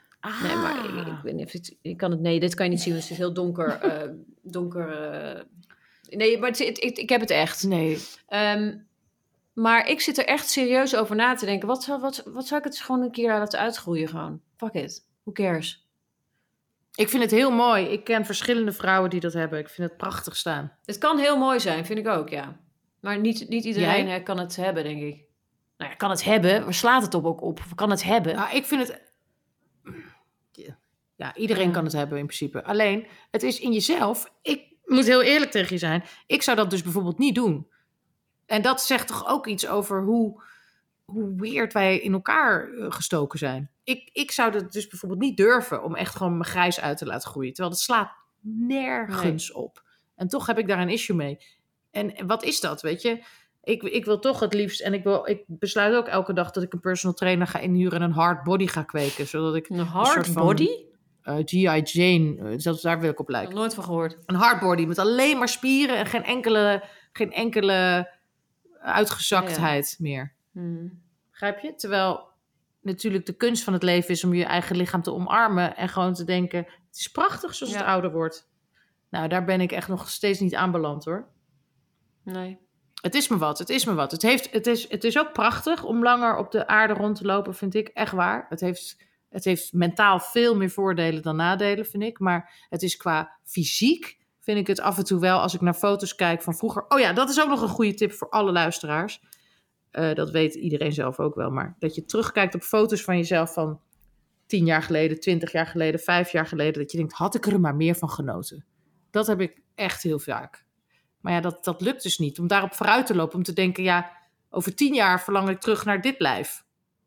nee, maar ik, Ah. ik weet niet of ik kan het... Nee, dit kan je niet zien, want het is heel donker. [laughs] eh, donker eh. nee, maar het, het- ik, ik heb het echt. Nee, Ehm, maar ik zit er echt serieus over na te denken. Wat zou, wat, wat zou ik het gewoon een keer laten uitgroeien gewoon? Fuck it. Who cares? Ik vind het heel mooi. Ik ken verschillende vrouwen die dat hebben. Ik vind het prachtig staan. Het kan heel mooi zijn, vind ik ook, ja. Maar niet, niet iedereen Jij? kan het hebben, denk ik. Nou ja, kan het hebben. Waar slaat het op ook op? Kan het hebben? Nou, ik vind het... Ja, iedereen kan het hebben in principe. Alleen, het is in jezelf. Ik moet heel eerlijk tegen je zijn. Ik zou dat dus bijvoorbeeld niet doen. En dat zegt toch ook iets over hoe, hoe weird wij in elkaar eh, gestoken zijn. Ik, ik zou dat dus bijvoorbeeld niet durven om echt gewoon mijn grijs uit te laten groeien. Terwijl het slaat nergens op. En toch heb ik daar een issue mee. En wat is dat, weet je? Ik, ik wil toch het liefst, en ik, wil, ik besluit ook elke dag dat ik een personal trainer ga inhuren en een hard body ga kweken. Zodat ik Een hard body? eh, G.I. Jane, eh, zelfs daar wil ik op lijken. nooit van gehoord. Een hard body met alleen maar spieren en geen enkele, geen enkele uitgezaktheid meer. Hmm. Begrijp je? Terwijl natuurlijk de kunst van het leven is om je eigen lichaam te omarmen en gewoon te denken: het is prachtig zoals Ja. het ouder wordt. Nou, daar ben ik echt nog steeds niet aanbeland hoor. Nee. Het is me wat, het is me wat. Het, heeft, het, is, het is ook prachtig om langer op de aarde rond te lopen, vind ik. Echt waar. Het heeft, het heeft mentaal veel meer voordelen dan nadelen, vind ik. Maar het is qua fysiek, vind ik het af en toe wel, als ik naar foto's kijk van vroeger. Oh ja, dat is ook nog een goede tip voor alle luisteraars. Eh, dat weet iedereen zelf ook wel. Maar dat je terugkijkt op foto's van jezelf van tien jaar geleden, twintig jaar geleden, vijf jaar geleden. Dat je denkt, had ik er maar meer van genoten. Dat heb ik echt heel vaak. Maar ja, dat, dat lukt dus niet. Om daarop vooruit te lopen. Om te denken, ja, over tien jaar verlang ik terug naar dit lijf.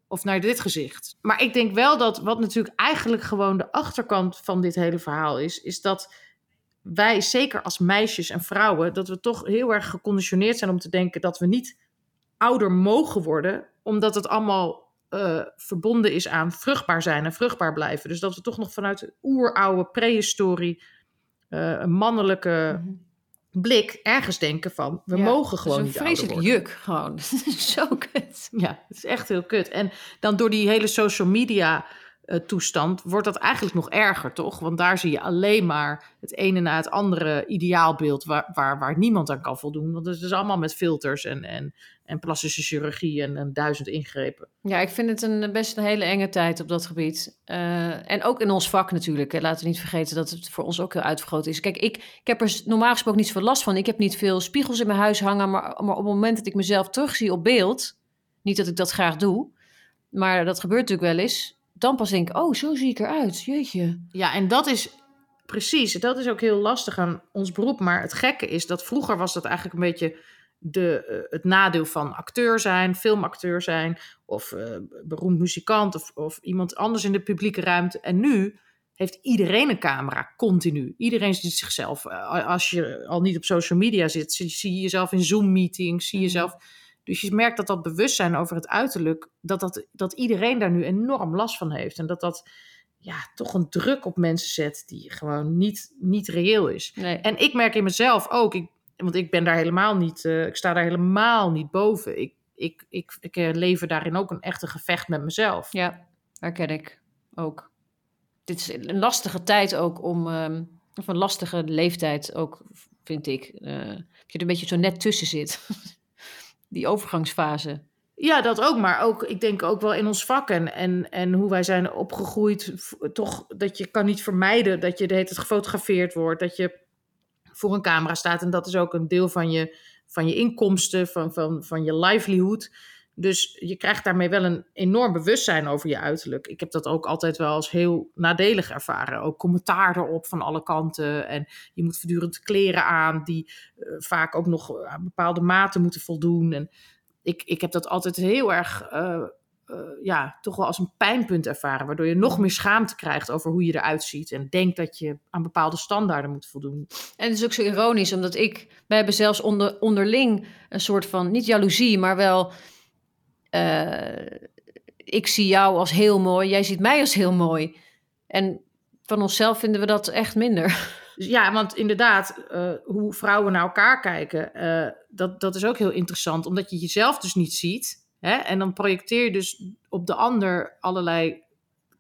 Of naar dit gezicht. Maar ik denk wel dat wat natuurlijk eigenlijk gewoon de achterkant van dit hele verhaal is. Is dat wij, zeker als meisjes en vrouwen, dat we toch heel erg geconditioneerd zijn om te denken dat we niet ouder mogen worden. Omdat het allemaal eh, verbonden is aan vruchtbaar zijn en vruchtbaar blijven. Dus dat we toch nog vanuit de oeroude prehistorie eh, een mannelijke blik ergens denken van we Ja, mogen gewoon niet is een ouder vreselijk worden. juk gewoon. [laughs] Zo kut. Ja, het is echt heel kut. En dan door die hele social media toestand wordt dat eigenlijk nog erger, toch? Want daar zie je alleen maar het ene na het andere ideaalbeeld waar, waar, waar niemand aan kan voldoen. Want het is allemaal met filters en, en, en plastische chirurgie en, en duizend ingrepen. Ja, ik vind het een, best een hele enge tijd op dat gebied. Eh, en ook in ons vak natuurlijk. Laten we niet vergeten dat het voor ons ook heel uitvergroot is. Kijk, ik, ik heb er normaal gesproken niet zoveel last van. Ik heb niet veel spiegels in mijn huis hangen. Maar, maar op het moment dat ik mezelf terugzie op beeld... niet dat ik dat graag doe... maar dat gebeurt natuurlijk wel eens... dan pas denk ik, oh, zo zie ik eruit. Jeetje. Ja, en dat is precies, dat is ook heel lastig aan ons beroep. Maar het gekke is dat vroeger was dat eigenlijk een beetje de, eh, het nadeel van acteur zijn, filmacteur zijn, of eh, beroemd muzikant, of, of iemand anders in de publieke ruimte. En nu heeft iedereen een camera, continu. Iedereen ziet zichzelf. Eh, Als je al niet op social media zit, zie, zie je jezelf in Zoom-meetings, zie je jezelf. Dus je merkt dat dat bewustzijn over het uiterlijk, dat, dat, dat iedereen daar nu enorm last van heeft. En dat dat ja, toch een druk op mensen zet die gewoon niet, niet reëel is. Nee. En ik merk in mezelf ook, ik, want ik ben daar helemaal niet, eh, ik sta daar helemaal niet boven. Ik, ik, ik, ik eh, lever daarin ook een echte gevecht met mezelf. Ja, herken ik ook. Dit is een lastige tijd ook om... ehm, of een lastige leeftijd ook, vind ik. eh, dat je er een beetje zo net tussen zit. [laughs] Die overgangsfase. Ja, dat ook, maar ook, ik denk ook wel in ons vak en, en, en hoe wij zijn opgegroeid, toch dat je kan niet vermijden dat je de hele tijd gefotografeerd wordt, dat je voor een camera staat en dat is ook een deel van je, van je inkomsten, van, van, van je livelihood. Dus je krijgt daarmee wel een enorm bewustzijn over je uiterlijk. Ik heb dat ook altijd wel als heel nadelig ervaren. Ook commentaar erop van alle kanten. En je moet voortdurend kleren aan die eh, vaak ook nog aan bepaalde maten moeten voldoen. En ik, ik heb dat altijd heel erg, eh, eh, ja, toch wel als een pijnpunt ervaren. Waardoor je nog meer schaamte krijgt over hoe je eruit ziet. En denkt dat je aan bepaalde standaarden moet voldoen. En het is ook zo ironisch, omdat ik... Wij hebben zelfs onder, onderling een soort van... Niet jaloezie, maar wel... eh, ik zie jou als heel mooi, jij ziet mij als heel mooi. En van onszelf vinden we dat echt minder. [laughs] Dus ja, want inderdaad, uh, hoe vrouwen naar elkaar kijken, uh, dat, dat is ook heel interessant, omdat je jezelf dus niet ziet. Hè? En dan projecteer je dus op de ander allerlei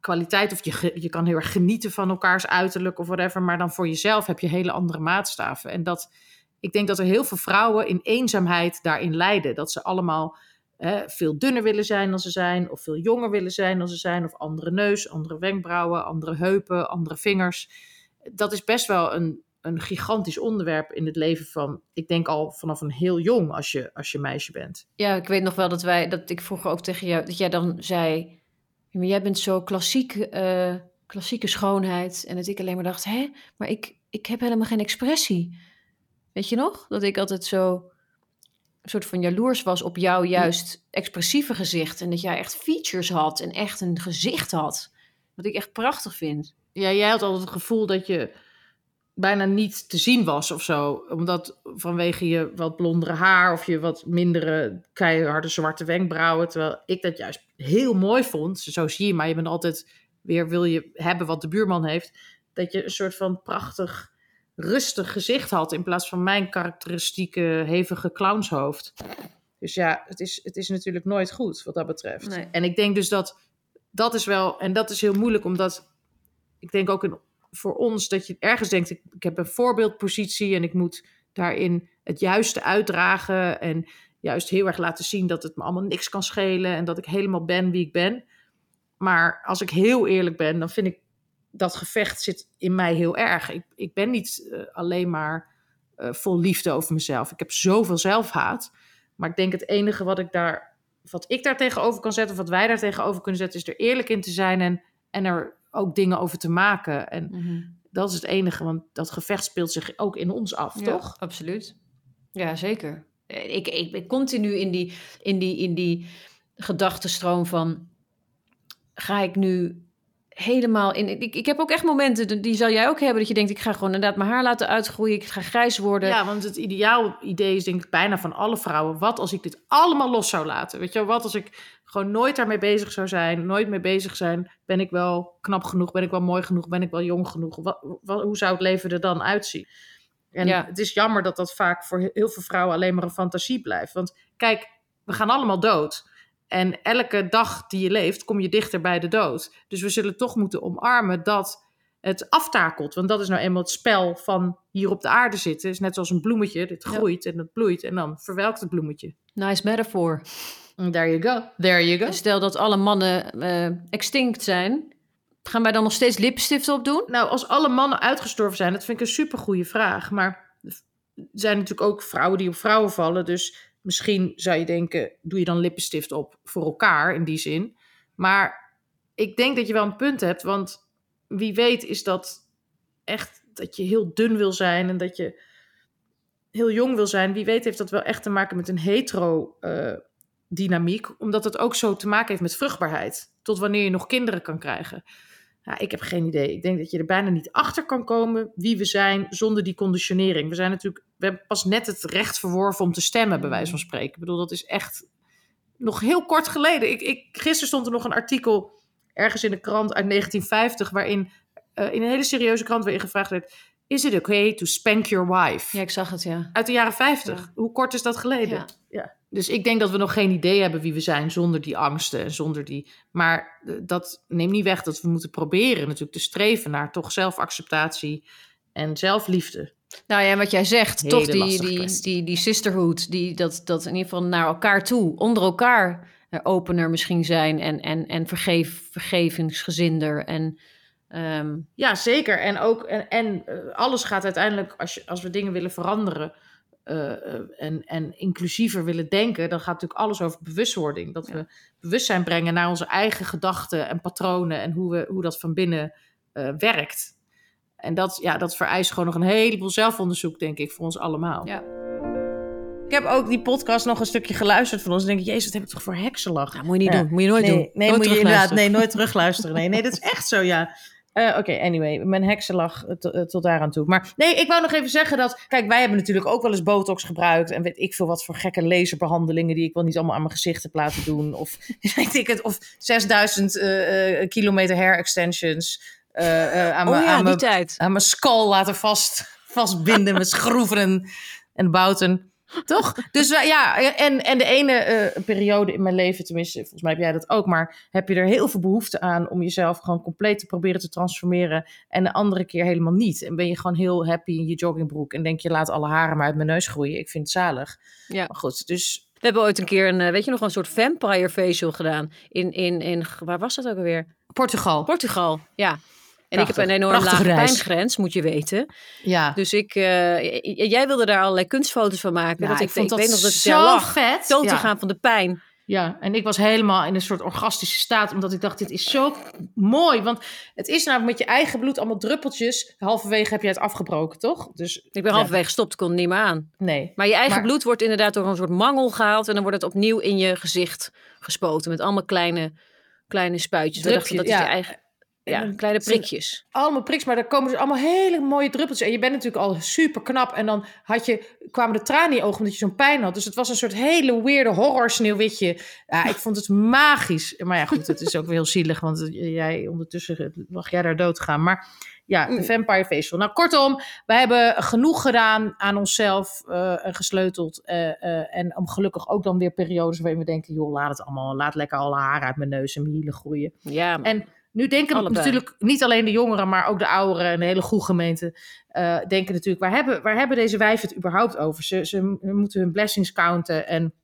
kwaliteit. Of je, je kan heel erg genieten van elkaars uiterlijk of whatever, maar dan voor jezelf heb je hele andere maatstaven. En dat, ik denk dat er heel veel vrouwen in eenzaamheid daarin lijden. Dat ze allemaal veel dunner willen zijn dan ze zijn, of veel jonger willen zijn dan ze zijn, of andere neus, andere wenkbrauwen, andere heupen, andere vingers dat is best wel een, een gigantisch onderwerp in het leven van, ik denk al vanaf een heel jong als je, als je meisje bent. Ja, ik weet nog wel dat wij, dat ik vroeger ook tegen jou, dat jij dan zei, maar jij bent zo klassiek, uh, klassieke schoonheid. En dat ik alleen maar dacht, hè, maar ik, ik heb helemaal geen expressie. Weet je nog? Dat ik altijd zo soort van jaloers was op jouw juist expressieve gezicht. En dat jij echt features had en echt een gezicht had. Wat ik echt prachtig vind ja, jij had altijd het gevoel dat je bijna niet te zien was of zo. Omdat vanwege je wat blondere haar of je wat mindere keiharde zwarte wenkbrauwen. Terwijl ik dat juist heel mooi vond. Zo zie je maar, je bent altijd weer, wil je hebben wat de buurman heeft. Dat je een soort van prachtig, rustig gezicht had. In plaats van mijn karakteristieke, hevige clownshoofd. Dus ja, het is, het is natuurlijk nooit goed wat dat betreft. En ik denk dus dat dat is wel, en dat is heel moeilijk omdat ik denk ook in, voor ons dat je ergens denkt: ik, ik heb een voorbeeldpositie en ik moet daarin het juiste uitdragen. En juist heel erg laten zien dat het me allemaal niks kan schelen en dat ik helemaal ben wie ik ben. Maar als ik heel eerlijk ben, dan vind ik dat gevecht zit in mij heel erg. Ik, ik ben niet uh, alleen maar uh, vol liefde over mezelf. Ik heb zoveel zelfhaat. Maar ik denk het enige wat ik daar, wat ik daar tegenover kan zetten, of wat wij daar tegenover kunnen zetten, is er eerlijk in te zijn en, en er ook dingen over te maken. En mhm. dat is het enige, want dat gevecht speelt zich ook in ons af, ja, toch? Absoluut. Ja, zeker. Ik, ik ben continu in die, in die, in die gedachtenstroom van... ga ik nu helemaal in. Ik, ik heb ook echt momenten, die zal jij ook hebben, dat je denkt: ik ga gewoon inderdaad mijn haar laten uitgroeien, ik ga grijs worden. Ja, want het ideaal idee is, denk ik, bijna van alle vrouwen: wat als ik dit allemaal los zou laten? Weet je, wat als ik gewoon nooit daarmee bezig zou zijn, nooit mee bezig zijn? Ben ik wel knap genoeg? Ben ik wel mooi genoeg? Ben ik wel jong genoeg? Wat, wat, hoe zou het leven er dan uitzien? En ja. het is jammer dat dat vaak voor heel veel vrouwen alleen maar een fantasie blijft. Want kijk, we gaan allemaal dood. En elke dag die je leeft, kom je dichter bij de dood. Dus we zullen toch moeten omarmen dat het aftakelt. Want dat is nou eenmaal het spel van hier op de aarde zitten. Is net zoals een bloemetje. Dit groeit en het bloeit en dan verwelkt het bloemetje. Nice metafoor. There you go. There you go. Stel dat alle mannen uh, extinct zijn. Gaan wij dan nog steeds lippenstift opdoen? Nou, als alle mannen uitgestorven zijn, dat vind ik een supergoeie vraag. Maar er zijn natuurlijk ook vrouwen die op vrouwen vallen. Dus Misschien zou je denken, doe je dan lippenstift op voor elkaar in die zin. Maar ik denk dat je wel een punt hebt, want wie weet is dat echt dat je heel dun wil zijn en dat je heel jong wil zijn. Wie weet heeft dat wel echt te maken met een hetero uh, dynamiek, omdat het ook zo te maken heeft met vruchtbaarheid. Tot wanneer je nog kinderen kan krijgen. Ja, ik heb geen idee. Ik denk dat je er bijna niet achter kan komen wie we zijn zonder die conditionering. We zijn natuurlijk, we hebben pas net het recht verworven om te stemmen, bij wijze van spreken. Ik bedoel, dat is echt nog heel kort geleden. Ik, ik, gisteren stond er nog een artikel ergens in de krant uit 1950, waarin uh, in een hele serieuze krant waarin gevraagd werd: Is it okay to spank your wife? Ja, ik zag het, ja. Uit de jaren 50. Hoe kort is dat geleden? Ja. ja. Dus ik denk dat we nog geen idee hebben wie we zijn zonder die angsten en zonder die. Maar eh, dat neemt niet weg dat we moeten proberen natuurlijk te streven naar toch zelfacceptatie en zelfliefde. Nou ja, wat jij zegt, toch die, die, die, die sisterhood, die, dat, dat in ieder geval naar elkaar toe, onder elkaar eh, opener misschien zijn en, en, en vergeef, vergevingsgezinder. En, um... Ja, zeker. En ook, en, en eh, alles gaat uiteindelijk, als, je, als we dingen willen veranderen, en, en inclusiever willen denken, dan gaat natuurlijk alles over bewustwording. Dat we bewustzijn brengen naar onze eigen gedachten en patronen en hoe, we, hoe dat van binnen uh, werkt. En dat, ja, dat vereist gewoon nog een heleboel zelfonderzoek, denk ik, voor ons allemaal. Ja. Ik heb ook die podcast nog een stukje geluisterd van ons. En denk ik, jezus, wat heb ik toch voor heksenlach? Ja, moet je niet doen. Moet je nooit nee, doen. Nee, nooit moet je inderdaad nee, nooit terugluisteren. Nee, nee, dat is echt zo, ja. [laughs] Uh, Oké, anyway, mijn heksenlach uh, tot daar aan toe. Maar nee, ik wou nog even zeggen dat... Kijk, wij hebben natuurlijk ook wel eens botox gebruikt... en weet ik veel wat voor gekke laserbehandelingen... die ik wel niet allemaal aan mijn gezicht heb laten doen. Of [laughs] weet ik het, of 6000 uh, kilometer hair extensions... eh, eh, aan Oh mijn ja, aan die mijn- tijd. aan mijn skull laten vast, vastbinden met schroeven en, en bouten. Toch? Dus eh, ja, en, en de ene eh, periode in mijn leven, tenminste, volgens mij heb jij dat ook, maar heb je er heel veel behoefte aan om jezelf gewoon compleet te proberen te transformeren. En de andere keer helemaal niet. En ben je gewoon heel happy in je joggingbroek en denk je, laat alle haren maar uit mijn neus groeien. Ik vind het zalig. Ja. Maar goed, dus We hebben ooit een keer een, eh, weet je nog, een soort vampire facial gedaan. In, in, in, waar was dat ook alweer? Portugal. Portugal, ja. En Prachtig. ik heb een enorm lage reis. pijngrens, moet je weten. ja. Dus ik, eh, jij wilde daar allerlei kunstfoto's van maken. Ja, dat ik, vond ik dat weet nog dat ik zo lag. vet. Dood te gaan van de pijn. Ja, en ik was helemaal in een soort orgastische staat, omdat ik dacht, dit is zo mooi. Want het is namelijk met je eigen bloed allemaal druppeltjes. Halverwege heb je het afgebroken, toch? Dus Ik ben halverwege gestopt, kon het niet meer aan. Nee. Maar je eigen Maar- bloed wordt inderdaad door een soort mangel gehaald. En dan wordt het opnieuw in je gezicht gespoten. Met allemaal kleine, kleine spuitjes. Dachten dat Drupje, is je eigen... Ja, dan kleine prikjes. Allemaal priks, maar daar komen dus allemaal hele mooie druppeltjes. En je bent natuurlijk al super knap. En dan had je, kwamen de tranen in je ogen omdat je zo'n pijn had. Dus het was een soort hele weirde horror sneeuwwitje. Ja, ik vond het magisch. Maar ja, goed, het is ook weer heel zielig. Want jij ondertussen mag jij daar dood gaan. Maar ja, de Mm. Vampire Facial. Nou, kortom, we hebben genoeg gedaan aan onszelf en gesleuteld. eh, eh, en om gelukkig ook dan weer periodes waarin we denken... joh, laat het allemaal, laat lekker alle haren uit mijn neus en mijn hielen groeien. Ja, maar- En nu denken Allebei. natuurlijk niet alleen de jongeren, maar ook de ouderen en de hele goede gemeente eh, denken natuurlijk, waar hebben, waar hebben deze wijven het überhaupt over? Ze, ze moeten hun blessings counten en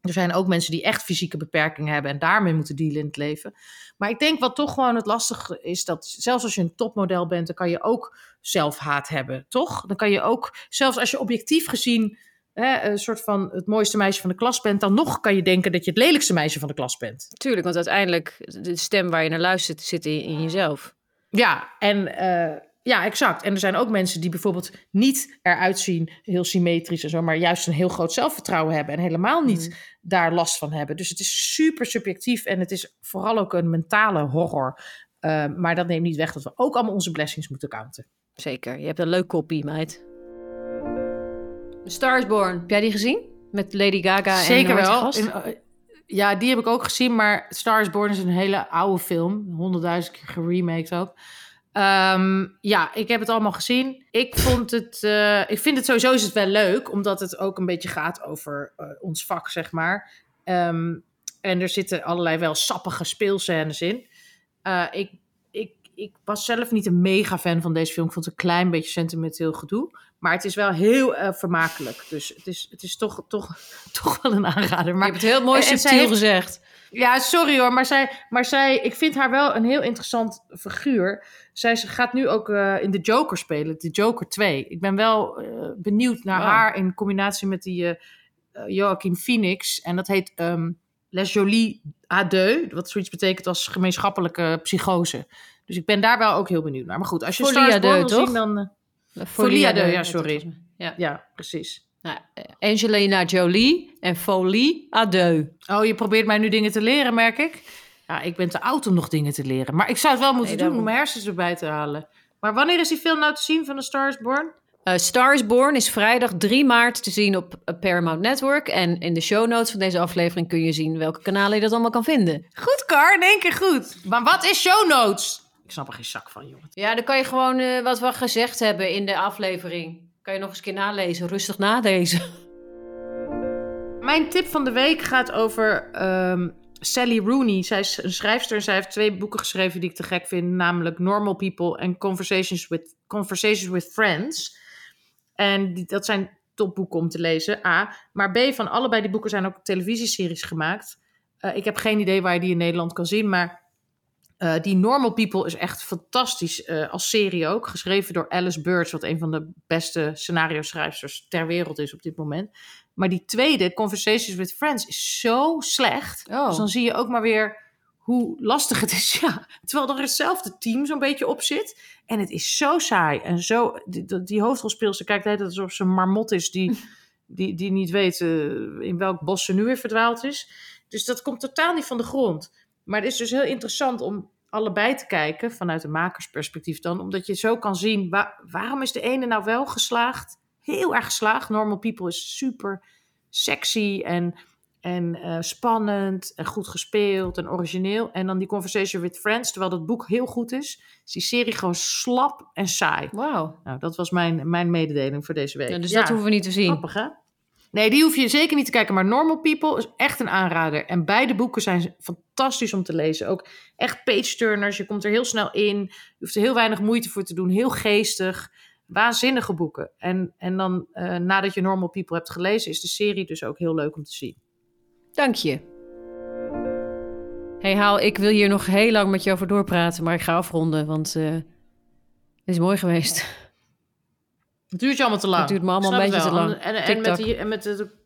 er zijn ook mensen die echt fysieke beperkingen hebben en daarmee moeten dealen in het leven. Maar ik denk wat toch gewoon het lastige is, dat zelfs als je een topmodel bent, dan kan je ook zelfhaat hebben, toch? Dan kan je ook, zelfs als je objectief gezien hè, een soort van het mooiste meisje van de klas bent, dan nog kan je denken dat je het lelijkste meisje van de klas bent. Tuurlijk, want uiteindelijk, de stem waar je naar luistert, zit in, in jezelf. Ja, en eh, ja, exact. En er zijn ook mensen die bijvoorbeeld niet eruit zien, heel symmetrisch en zo, maar juist een heel groot zelfvertrouwen hebben en helemaal niet Mhm. daar last van hebben. Dus het is super subjectief en het is vooral ook een mentale horror. Eh, maar dat neemt niet weg dat we ook allemaal onze blessings moeten counten. Zeker, je hebt een leuk kopie, meid. The Star is Born, heb jij die gezien? Met Lady Gaga en Zeker die wel. In, eh, ja, die heb ik ook gezien, maar Star is een hele oude film. Honderdduizend keer geremaked ook. Ehm, ja, ik heb het allemaal gezien. Ik vond het, eh, ik vind het sowieso is het wel leuk, omdat het ook een beetje gaat over eh, ons vak, zeg maar. Ehm, en er zitten allerlei wel sappige speelscènes in. Ik, ik, ik was zelf niet een mega fan van deze film. Ik vond het een klein beetje sentimenteel gedoe. Maar het is wel heel eh, vermakelijk. Dus het is, het is toch, toch, [laughs] toch wel een aanrader. Maar je hebt het heel mooi en- en zij subtiel heeft- gezegd. ja, sorry hoor, maar zij, maar zij, ik vind haar wel een heel interessant figuur. Zij gaat nu ook eh, in de Joker spelen, de Joker 2. Ik ben wel eh, benieuwd naar Wow. haar in combinatie met die Joaquin Phoenix. En dat heet ehm, Les Jolies à deux, wat zoiets betekent als gemeenschappelijke psychose. Dus ik ben daar wel ook heel benieuwd naar. Maar goed, als je Folie Stars Born wil zien, dan... deux, à ja, sorry. Ja. ja, precies. Nou, Angelina Jolie en Folie à deux. Oh, je probeert mij nu dingen te leren, merk ik. Ja, ik ben te oud om nog dingen te leren. Maar ik zou het wel moeten Nee, doen om mijn hersens erbij te halen. Maar wanneer is die film nou te zien van The Star is Born? Eh, Star is Born is vrijdag 3 maart te zien op eh, Paramount Network. En in de show notes van deze aflevering kun je zien welke kanalen je dat allemaal kan vinden. Goed, Kar, in één keer goed. Maar wat is show notes? Ik snap er geen zak van, jongen. Ja, dan kan je gewoon eh, wat we gezegd hebben in de aflevering. Kan je nog eens een keer nalezen, rustig nalezen. [laughs] Mijn tip van de week gaat over ehm, Sally Rooney. Zij is een schrijfster en zij heeft twee boeken geschreven die ik te gek vind. Namelijk Normal People en Conversations with, Conversations with Friends. En die, dat zijn topboeken om te lezen, A. Maar B, van allebei die boeken zijn ook televisieseries gemaakt. Eh, ik heb geen idee waar je die in Nederland kan zien, maar eh, die Normal People is echt fantastisch eh, als serie ook. Geschreven door Alice Birch, wat een van de beste scenario-schrijfsters ter wereld is op dit moment. Maar die tweede, Conversations with Friends, is zo slecht. Oh. Dus dan zie je ook maar weer hoe lastig het is. [laughs] Ja, terwijl er hetzelfde team zo'n beetje op zit. En het is zo saai. En zo, die, die- hoofdrolspeelster kijkt tijd alsof ze een marmot is die, [laughs] die, die niet weet eh, in welk bos ze nu weer verdwaald is. Dus dat komt totaal niet van de grond. Maar het is dus heel interessant om allebei te kijken, vanuit een makersperspectief dan. Omdat je zo kan zien, wa- waarom is de ene nou wel geslaagd? Heel erg geslaagd. Normal People is super sexy en En eh, spannend en goed gespeeld en origineel. En dan die Conversation with Friends, terwijl dat boek heel goed is, is die serie gewoon slap en saai. Wauw. Nou, dat was mijn, mijn mededeling voor deze week. Ja, dus Ja, dat hoeven we niet te zien. Grappig, hè? Nee, die hoef je zeker niet te kijken. Maar Normal People is echt een aanrader. En beide boeken zijn fantastisch om te lezen. Ook echt page-turners. Je komt er heel snel in. Je hoeft er heel weinig moeite voor te doen. Heel geestig. Waanzinnige boeken. En, en dan, eh, nadat je Normal People hebt gelezen, is de serie dus ook heel leuk om te zien. Dank je. Hey Haal, ik wil hier nog heel lang met je over doorpraten, maar ik ga afronden, want eh, het is mooi geweest. Het duurt je allemaal te lang. Het duurt me allemaal Snap een beetje te lang. En, en, en met, die, en met de, de-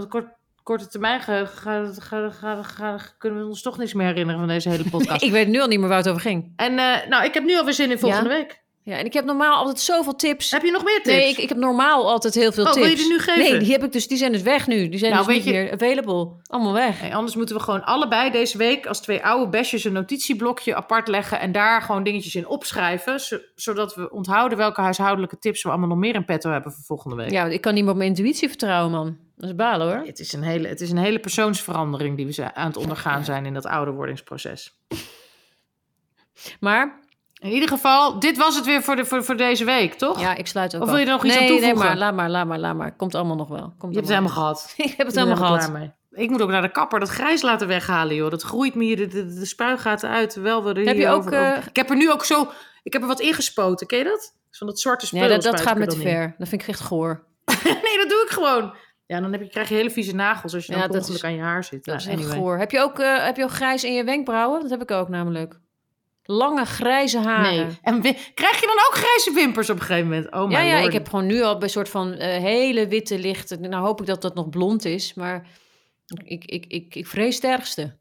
de kort- korte termijn ga, ga, ga, kunnen we ons toch niks meer herinneren van deze hele [laughs] podcast. Ik weet nu al niet meer waar het over ging. En eh, nou, ik heb nu alweer zin in volgende week. Ja, en ik heb normaal altijd zoveel tips. Heb je nog meer tips? Nee, ik, ik heb normaal altijd heel veel Oh, tips. wil je die nu geven? Nee, die heb ik dus. Die zijn dus weg nu. Die zijn Nou, dus weet niet je- meer available. Allemaal weg. Nee, anders moeten we gewoon allebei deze week als twee oude besjes een notitieblokje apart leggen en daar gewoon dingetjes in opschrijven, zo- zodat we onthouden welke huishoudelijke tips we allemaal nog meer in petto hebben voor volgende week. Ja, ik kan niet meer op mijn intuïtie vertrouwen, man. Dat is balen, hoor. Het, is een hele, het is een hele persoonsverandering die we aan het ondergaan zijn in dat ouderwordingsproces. Maar, In ieder geval, dit was het weer voor, de, voor, voor deze week, toch? ja, ik sluit ook Of wil je er nog iets aan toevoegen? Nee, maar laat maar, laat maar, laat maar. Komt allemaal nog wel. Komt Je hebt het allemaal helemaal gehad. [laughs] Ik heb het helemaal gehad. Ik moet ook naar de kapper dat grijs laten weghalen, joh. Dat groeit me hier de, de, de spuigaten uit, terwijl we er Heb je ook, over- eh, Ik heb er nu ook zo... Ik heb er wat ingespoten, ken je dat? Van dat zwarte spul Nee, dat, dat gaat me te ver. Dat vind ik echt goor. [laughs] nee, dat doe ik gewoon. Ja, dan heb je, krijg je hele vieze nagels als je dan Ja, dat is- aan je haar zit. Dat is echt anyway. goor. Heb je, ook, eh, heb je ook grijs in je wenkbrauwen? Dat heb ik ook namelijk. Lange grijze haren. Nee. En krijg je dan ook grijze wimpers op een gegeven moment? Oh ja, my ja, lord. ik heb gewoon nu al bij een soort van eh, hele witte lichten. Nou hoop ik dat dat nog blond is, maar ik, ik, ik, ik vrees het ergste. [laughs]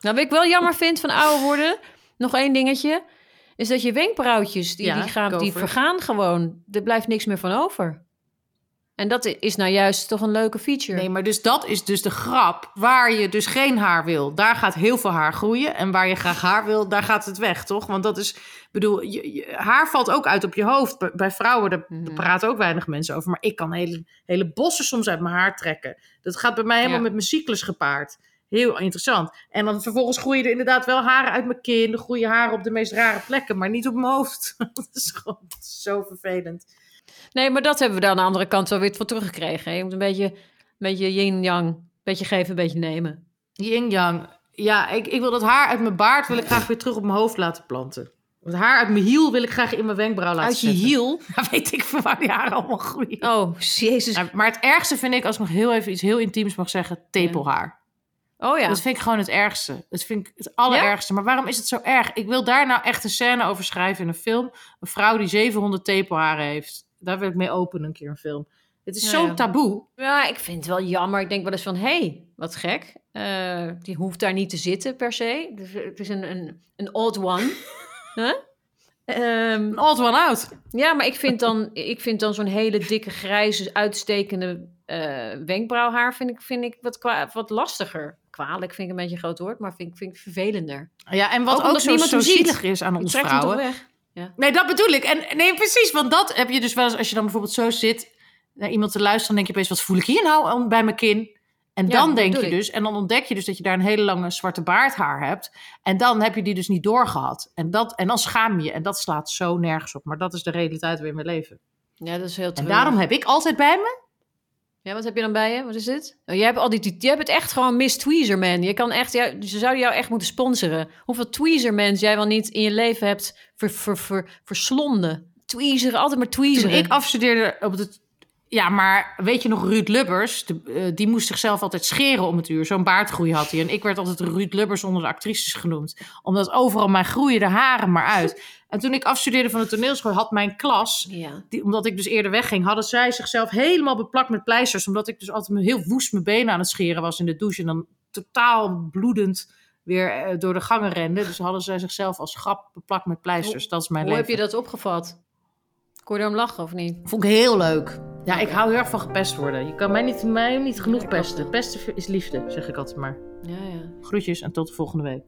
nou, wat ik wel jammer vind van ouder worden, nog één dingetje, is dat je wenkbrauwtjes, die, Ja, die, gaan, die vergaan gewoon. Er blijft niks meer van over. En dat is nou juist toch een leuke feature. Nee, maar dus dat is dus de grap. Waar je dus geen haar wil, daar gaat heel veel haar groeien. En waar je graag haar wil, daar gaat het weg, toch? Want dat is, bedoel, je, je- haar valt ook uit op je hoofd. Bij, bij vrouwen, daar, daar Mhm. praten ook weinig mensen over. Maar ik kan hele, hele bossen soms uit mijn haar trekken. Dat gaat bij mij helemaal Ja. met mijn cyclus gepaard. Heel interessant. En dan vervolgens groeien er inderdaad wel haren uit mijn kin. Er groeien haren op de meest rare plekken, maar niet op mijn hoofd. [laughs] dat is gewoon zo vervelend. Nee, maar dat hebben we dan aan de andere kant wel weer voor teruggekregen. hè. Je moet een beetje, een beetje yin-yang. Beetje geven, een beetje nemen. Yin-yang. Ja, ik, ik wil dat haar uit mijn baard wil ik graag weer terug op mijn hoofd laten planten. Het haar uit mijn hiel wil ik graag in mijn wenkbrauw laten Uit je zetten. hiel? [laughs] Ja, weet ik van waar die haren allemaal groeien. Oh, jezus. Ja, maar het ergste vind ik, als ik nog heel even iets heel intiems mag zeggen, tepelhaar. Oh ja. Dat vind ik gewoon het ergste. Dat vind ik het allerergste. Maar waarom is het zo erg? Ik wil daar nou echt een scène over schrijven in een film. Een vrouw die 700 tepelharen heeft. Daar wil ik mee openen een keer een film. Het is zo ja. taboe. Ja, ik vind het wel jammer. Ik denk wel eens van, hé, hey, wat gek. Eh, die hoeft daar niet te zitten per se. Dus Het is een, een, een odd one. [laughs] Huh? Ehm, Een old one out. ja, maar ik vind dan, ik vind dan zo'n hele dikke, grijze, uitstekende eh, wenkbrauwhaar... Vind ik, vind ik wat, kwa- wat lastiger. Kwalijk vind ik een beetje een groot woord, maar vind, ik- vind ik vervelender. Ja, en wat Ook ook, zo, zo zielig is aan ons vrouwen. Weg. Nee, dat bedoel ik. En nee, precies. Want dat heb je dus wel eens als je dan bijvoorbeeld zo zit naar iemand te luisteren, dan denk je opeens, wat voel ik hier nou aan- bij mijn kin? En Ja, dan denk je ik. dus, en dan ontdek je dus dat je daar een hele lange zwarte baardhaar hebt. En dan heb je die dus niet doorgehad. En, dat, en dan schaam je je. En dat slaat zo nergens op. Maar dat is de realiteit weer in mijn leven. Ja, dat is heel En daarom heb ik altijd bij me. Ja, wat heb je dan bij je? Wat is dit? Oh, jij hebt al die, jij bent echt gewoon Miss Tweezerman. Je kan echt, ja, ze zouden jou echt moeten sponsoren. Hoeveel Tweezermans jij wel niet in je leven hebt ver, ver, ver, verslonden. Tweezeren, altijd maar tweezeren. ik afstudeerde op het. Ja, maar weet je nog, Ruud Lubbers, de, eh, die moest zichzelf altijd scheren om het uur. Zo'n baardgroei had hij. En ik werd altijd Ruud Lubbers onder de actrices genoemd. Omdat overal mijn groeien de haren maar uit. En toen ik afstudeerde van de toneelschool, had mijn klas, Ja. die, omdat ik dus eerder wegging, hadden zij zichzelf helemaal beplakt met pleisters. Omdat ik dus altijd heel woest mijn benen aan het scheren was in de douche. En dan totaal bloedend weer eh, door de gangen rende. Dus hadden zij zichzelf als grap beplakt met pleisters. Dat is mijn Hoe leven. heb je dat opgevat? Kon je daarom lachen of niet? Vond ik heel leuk. Ja, ik hou heel erg van gepest worden. Je kan mij niet, mij niet genoeg pesten. Pesten is liefde, zeg ik altijd maar. Ja, ja. Groetjes en tot de volgende week.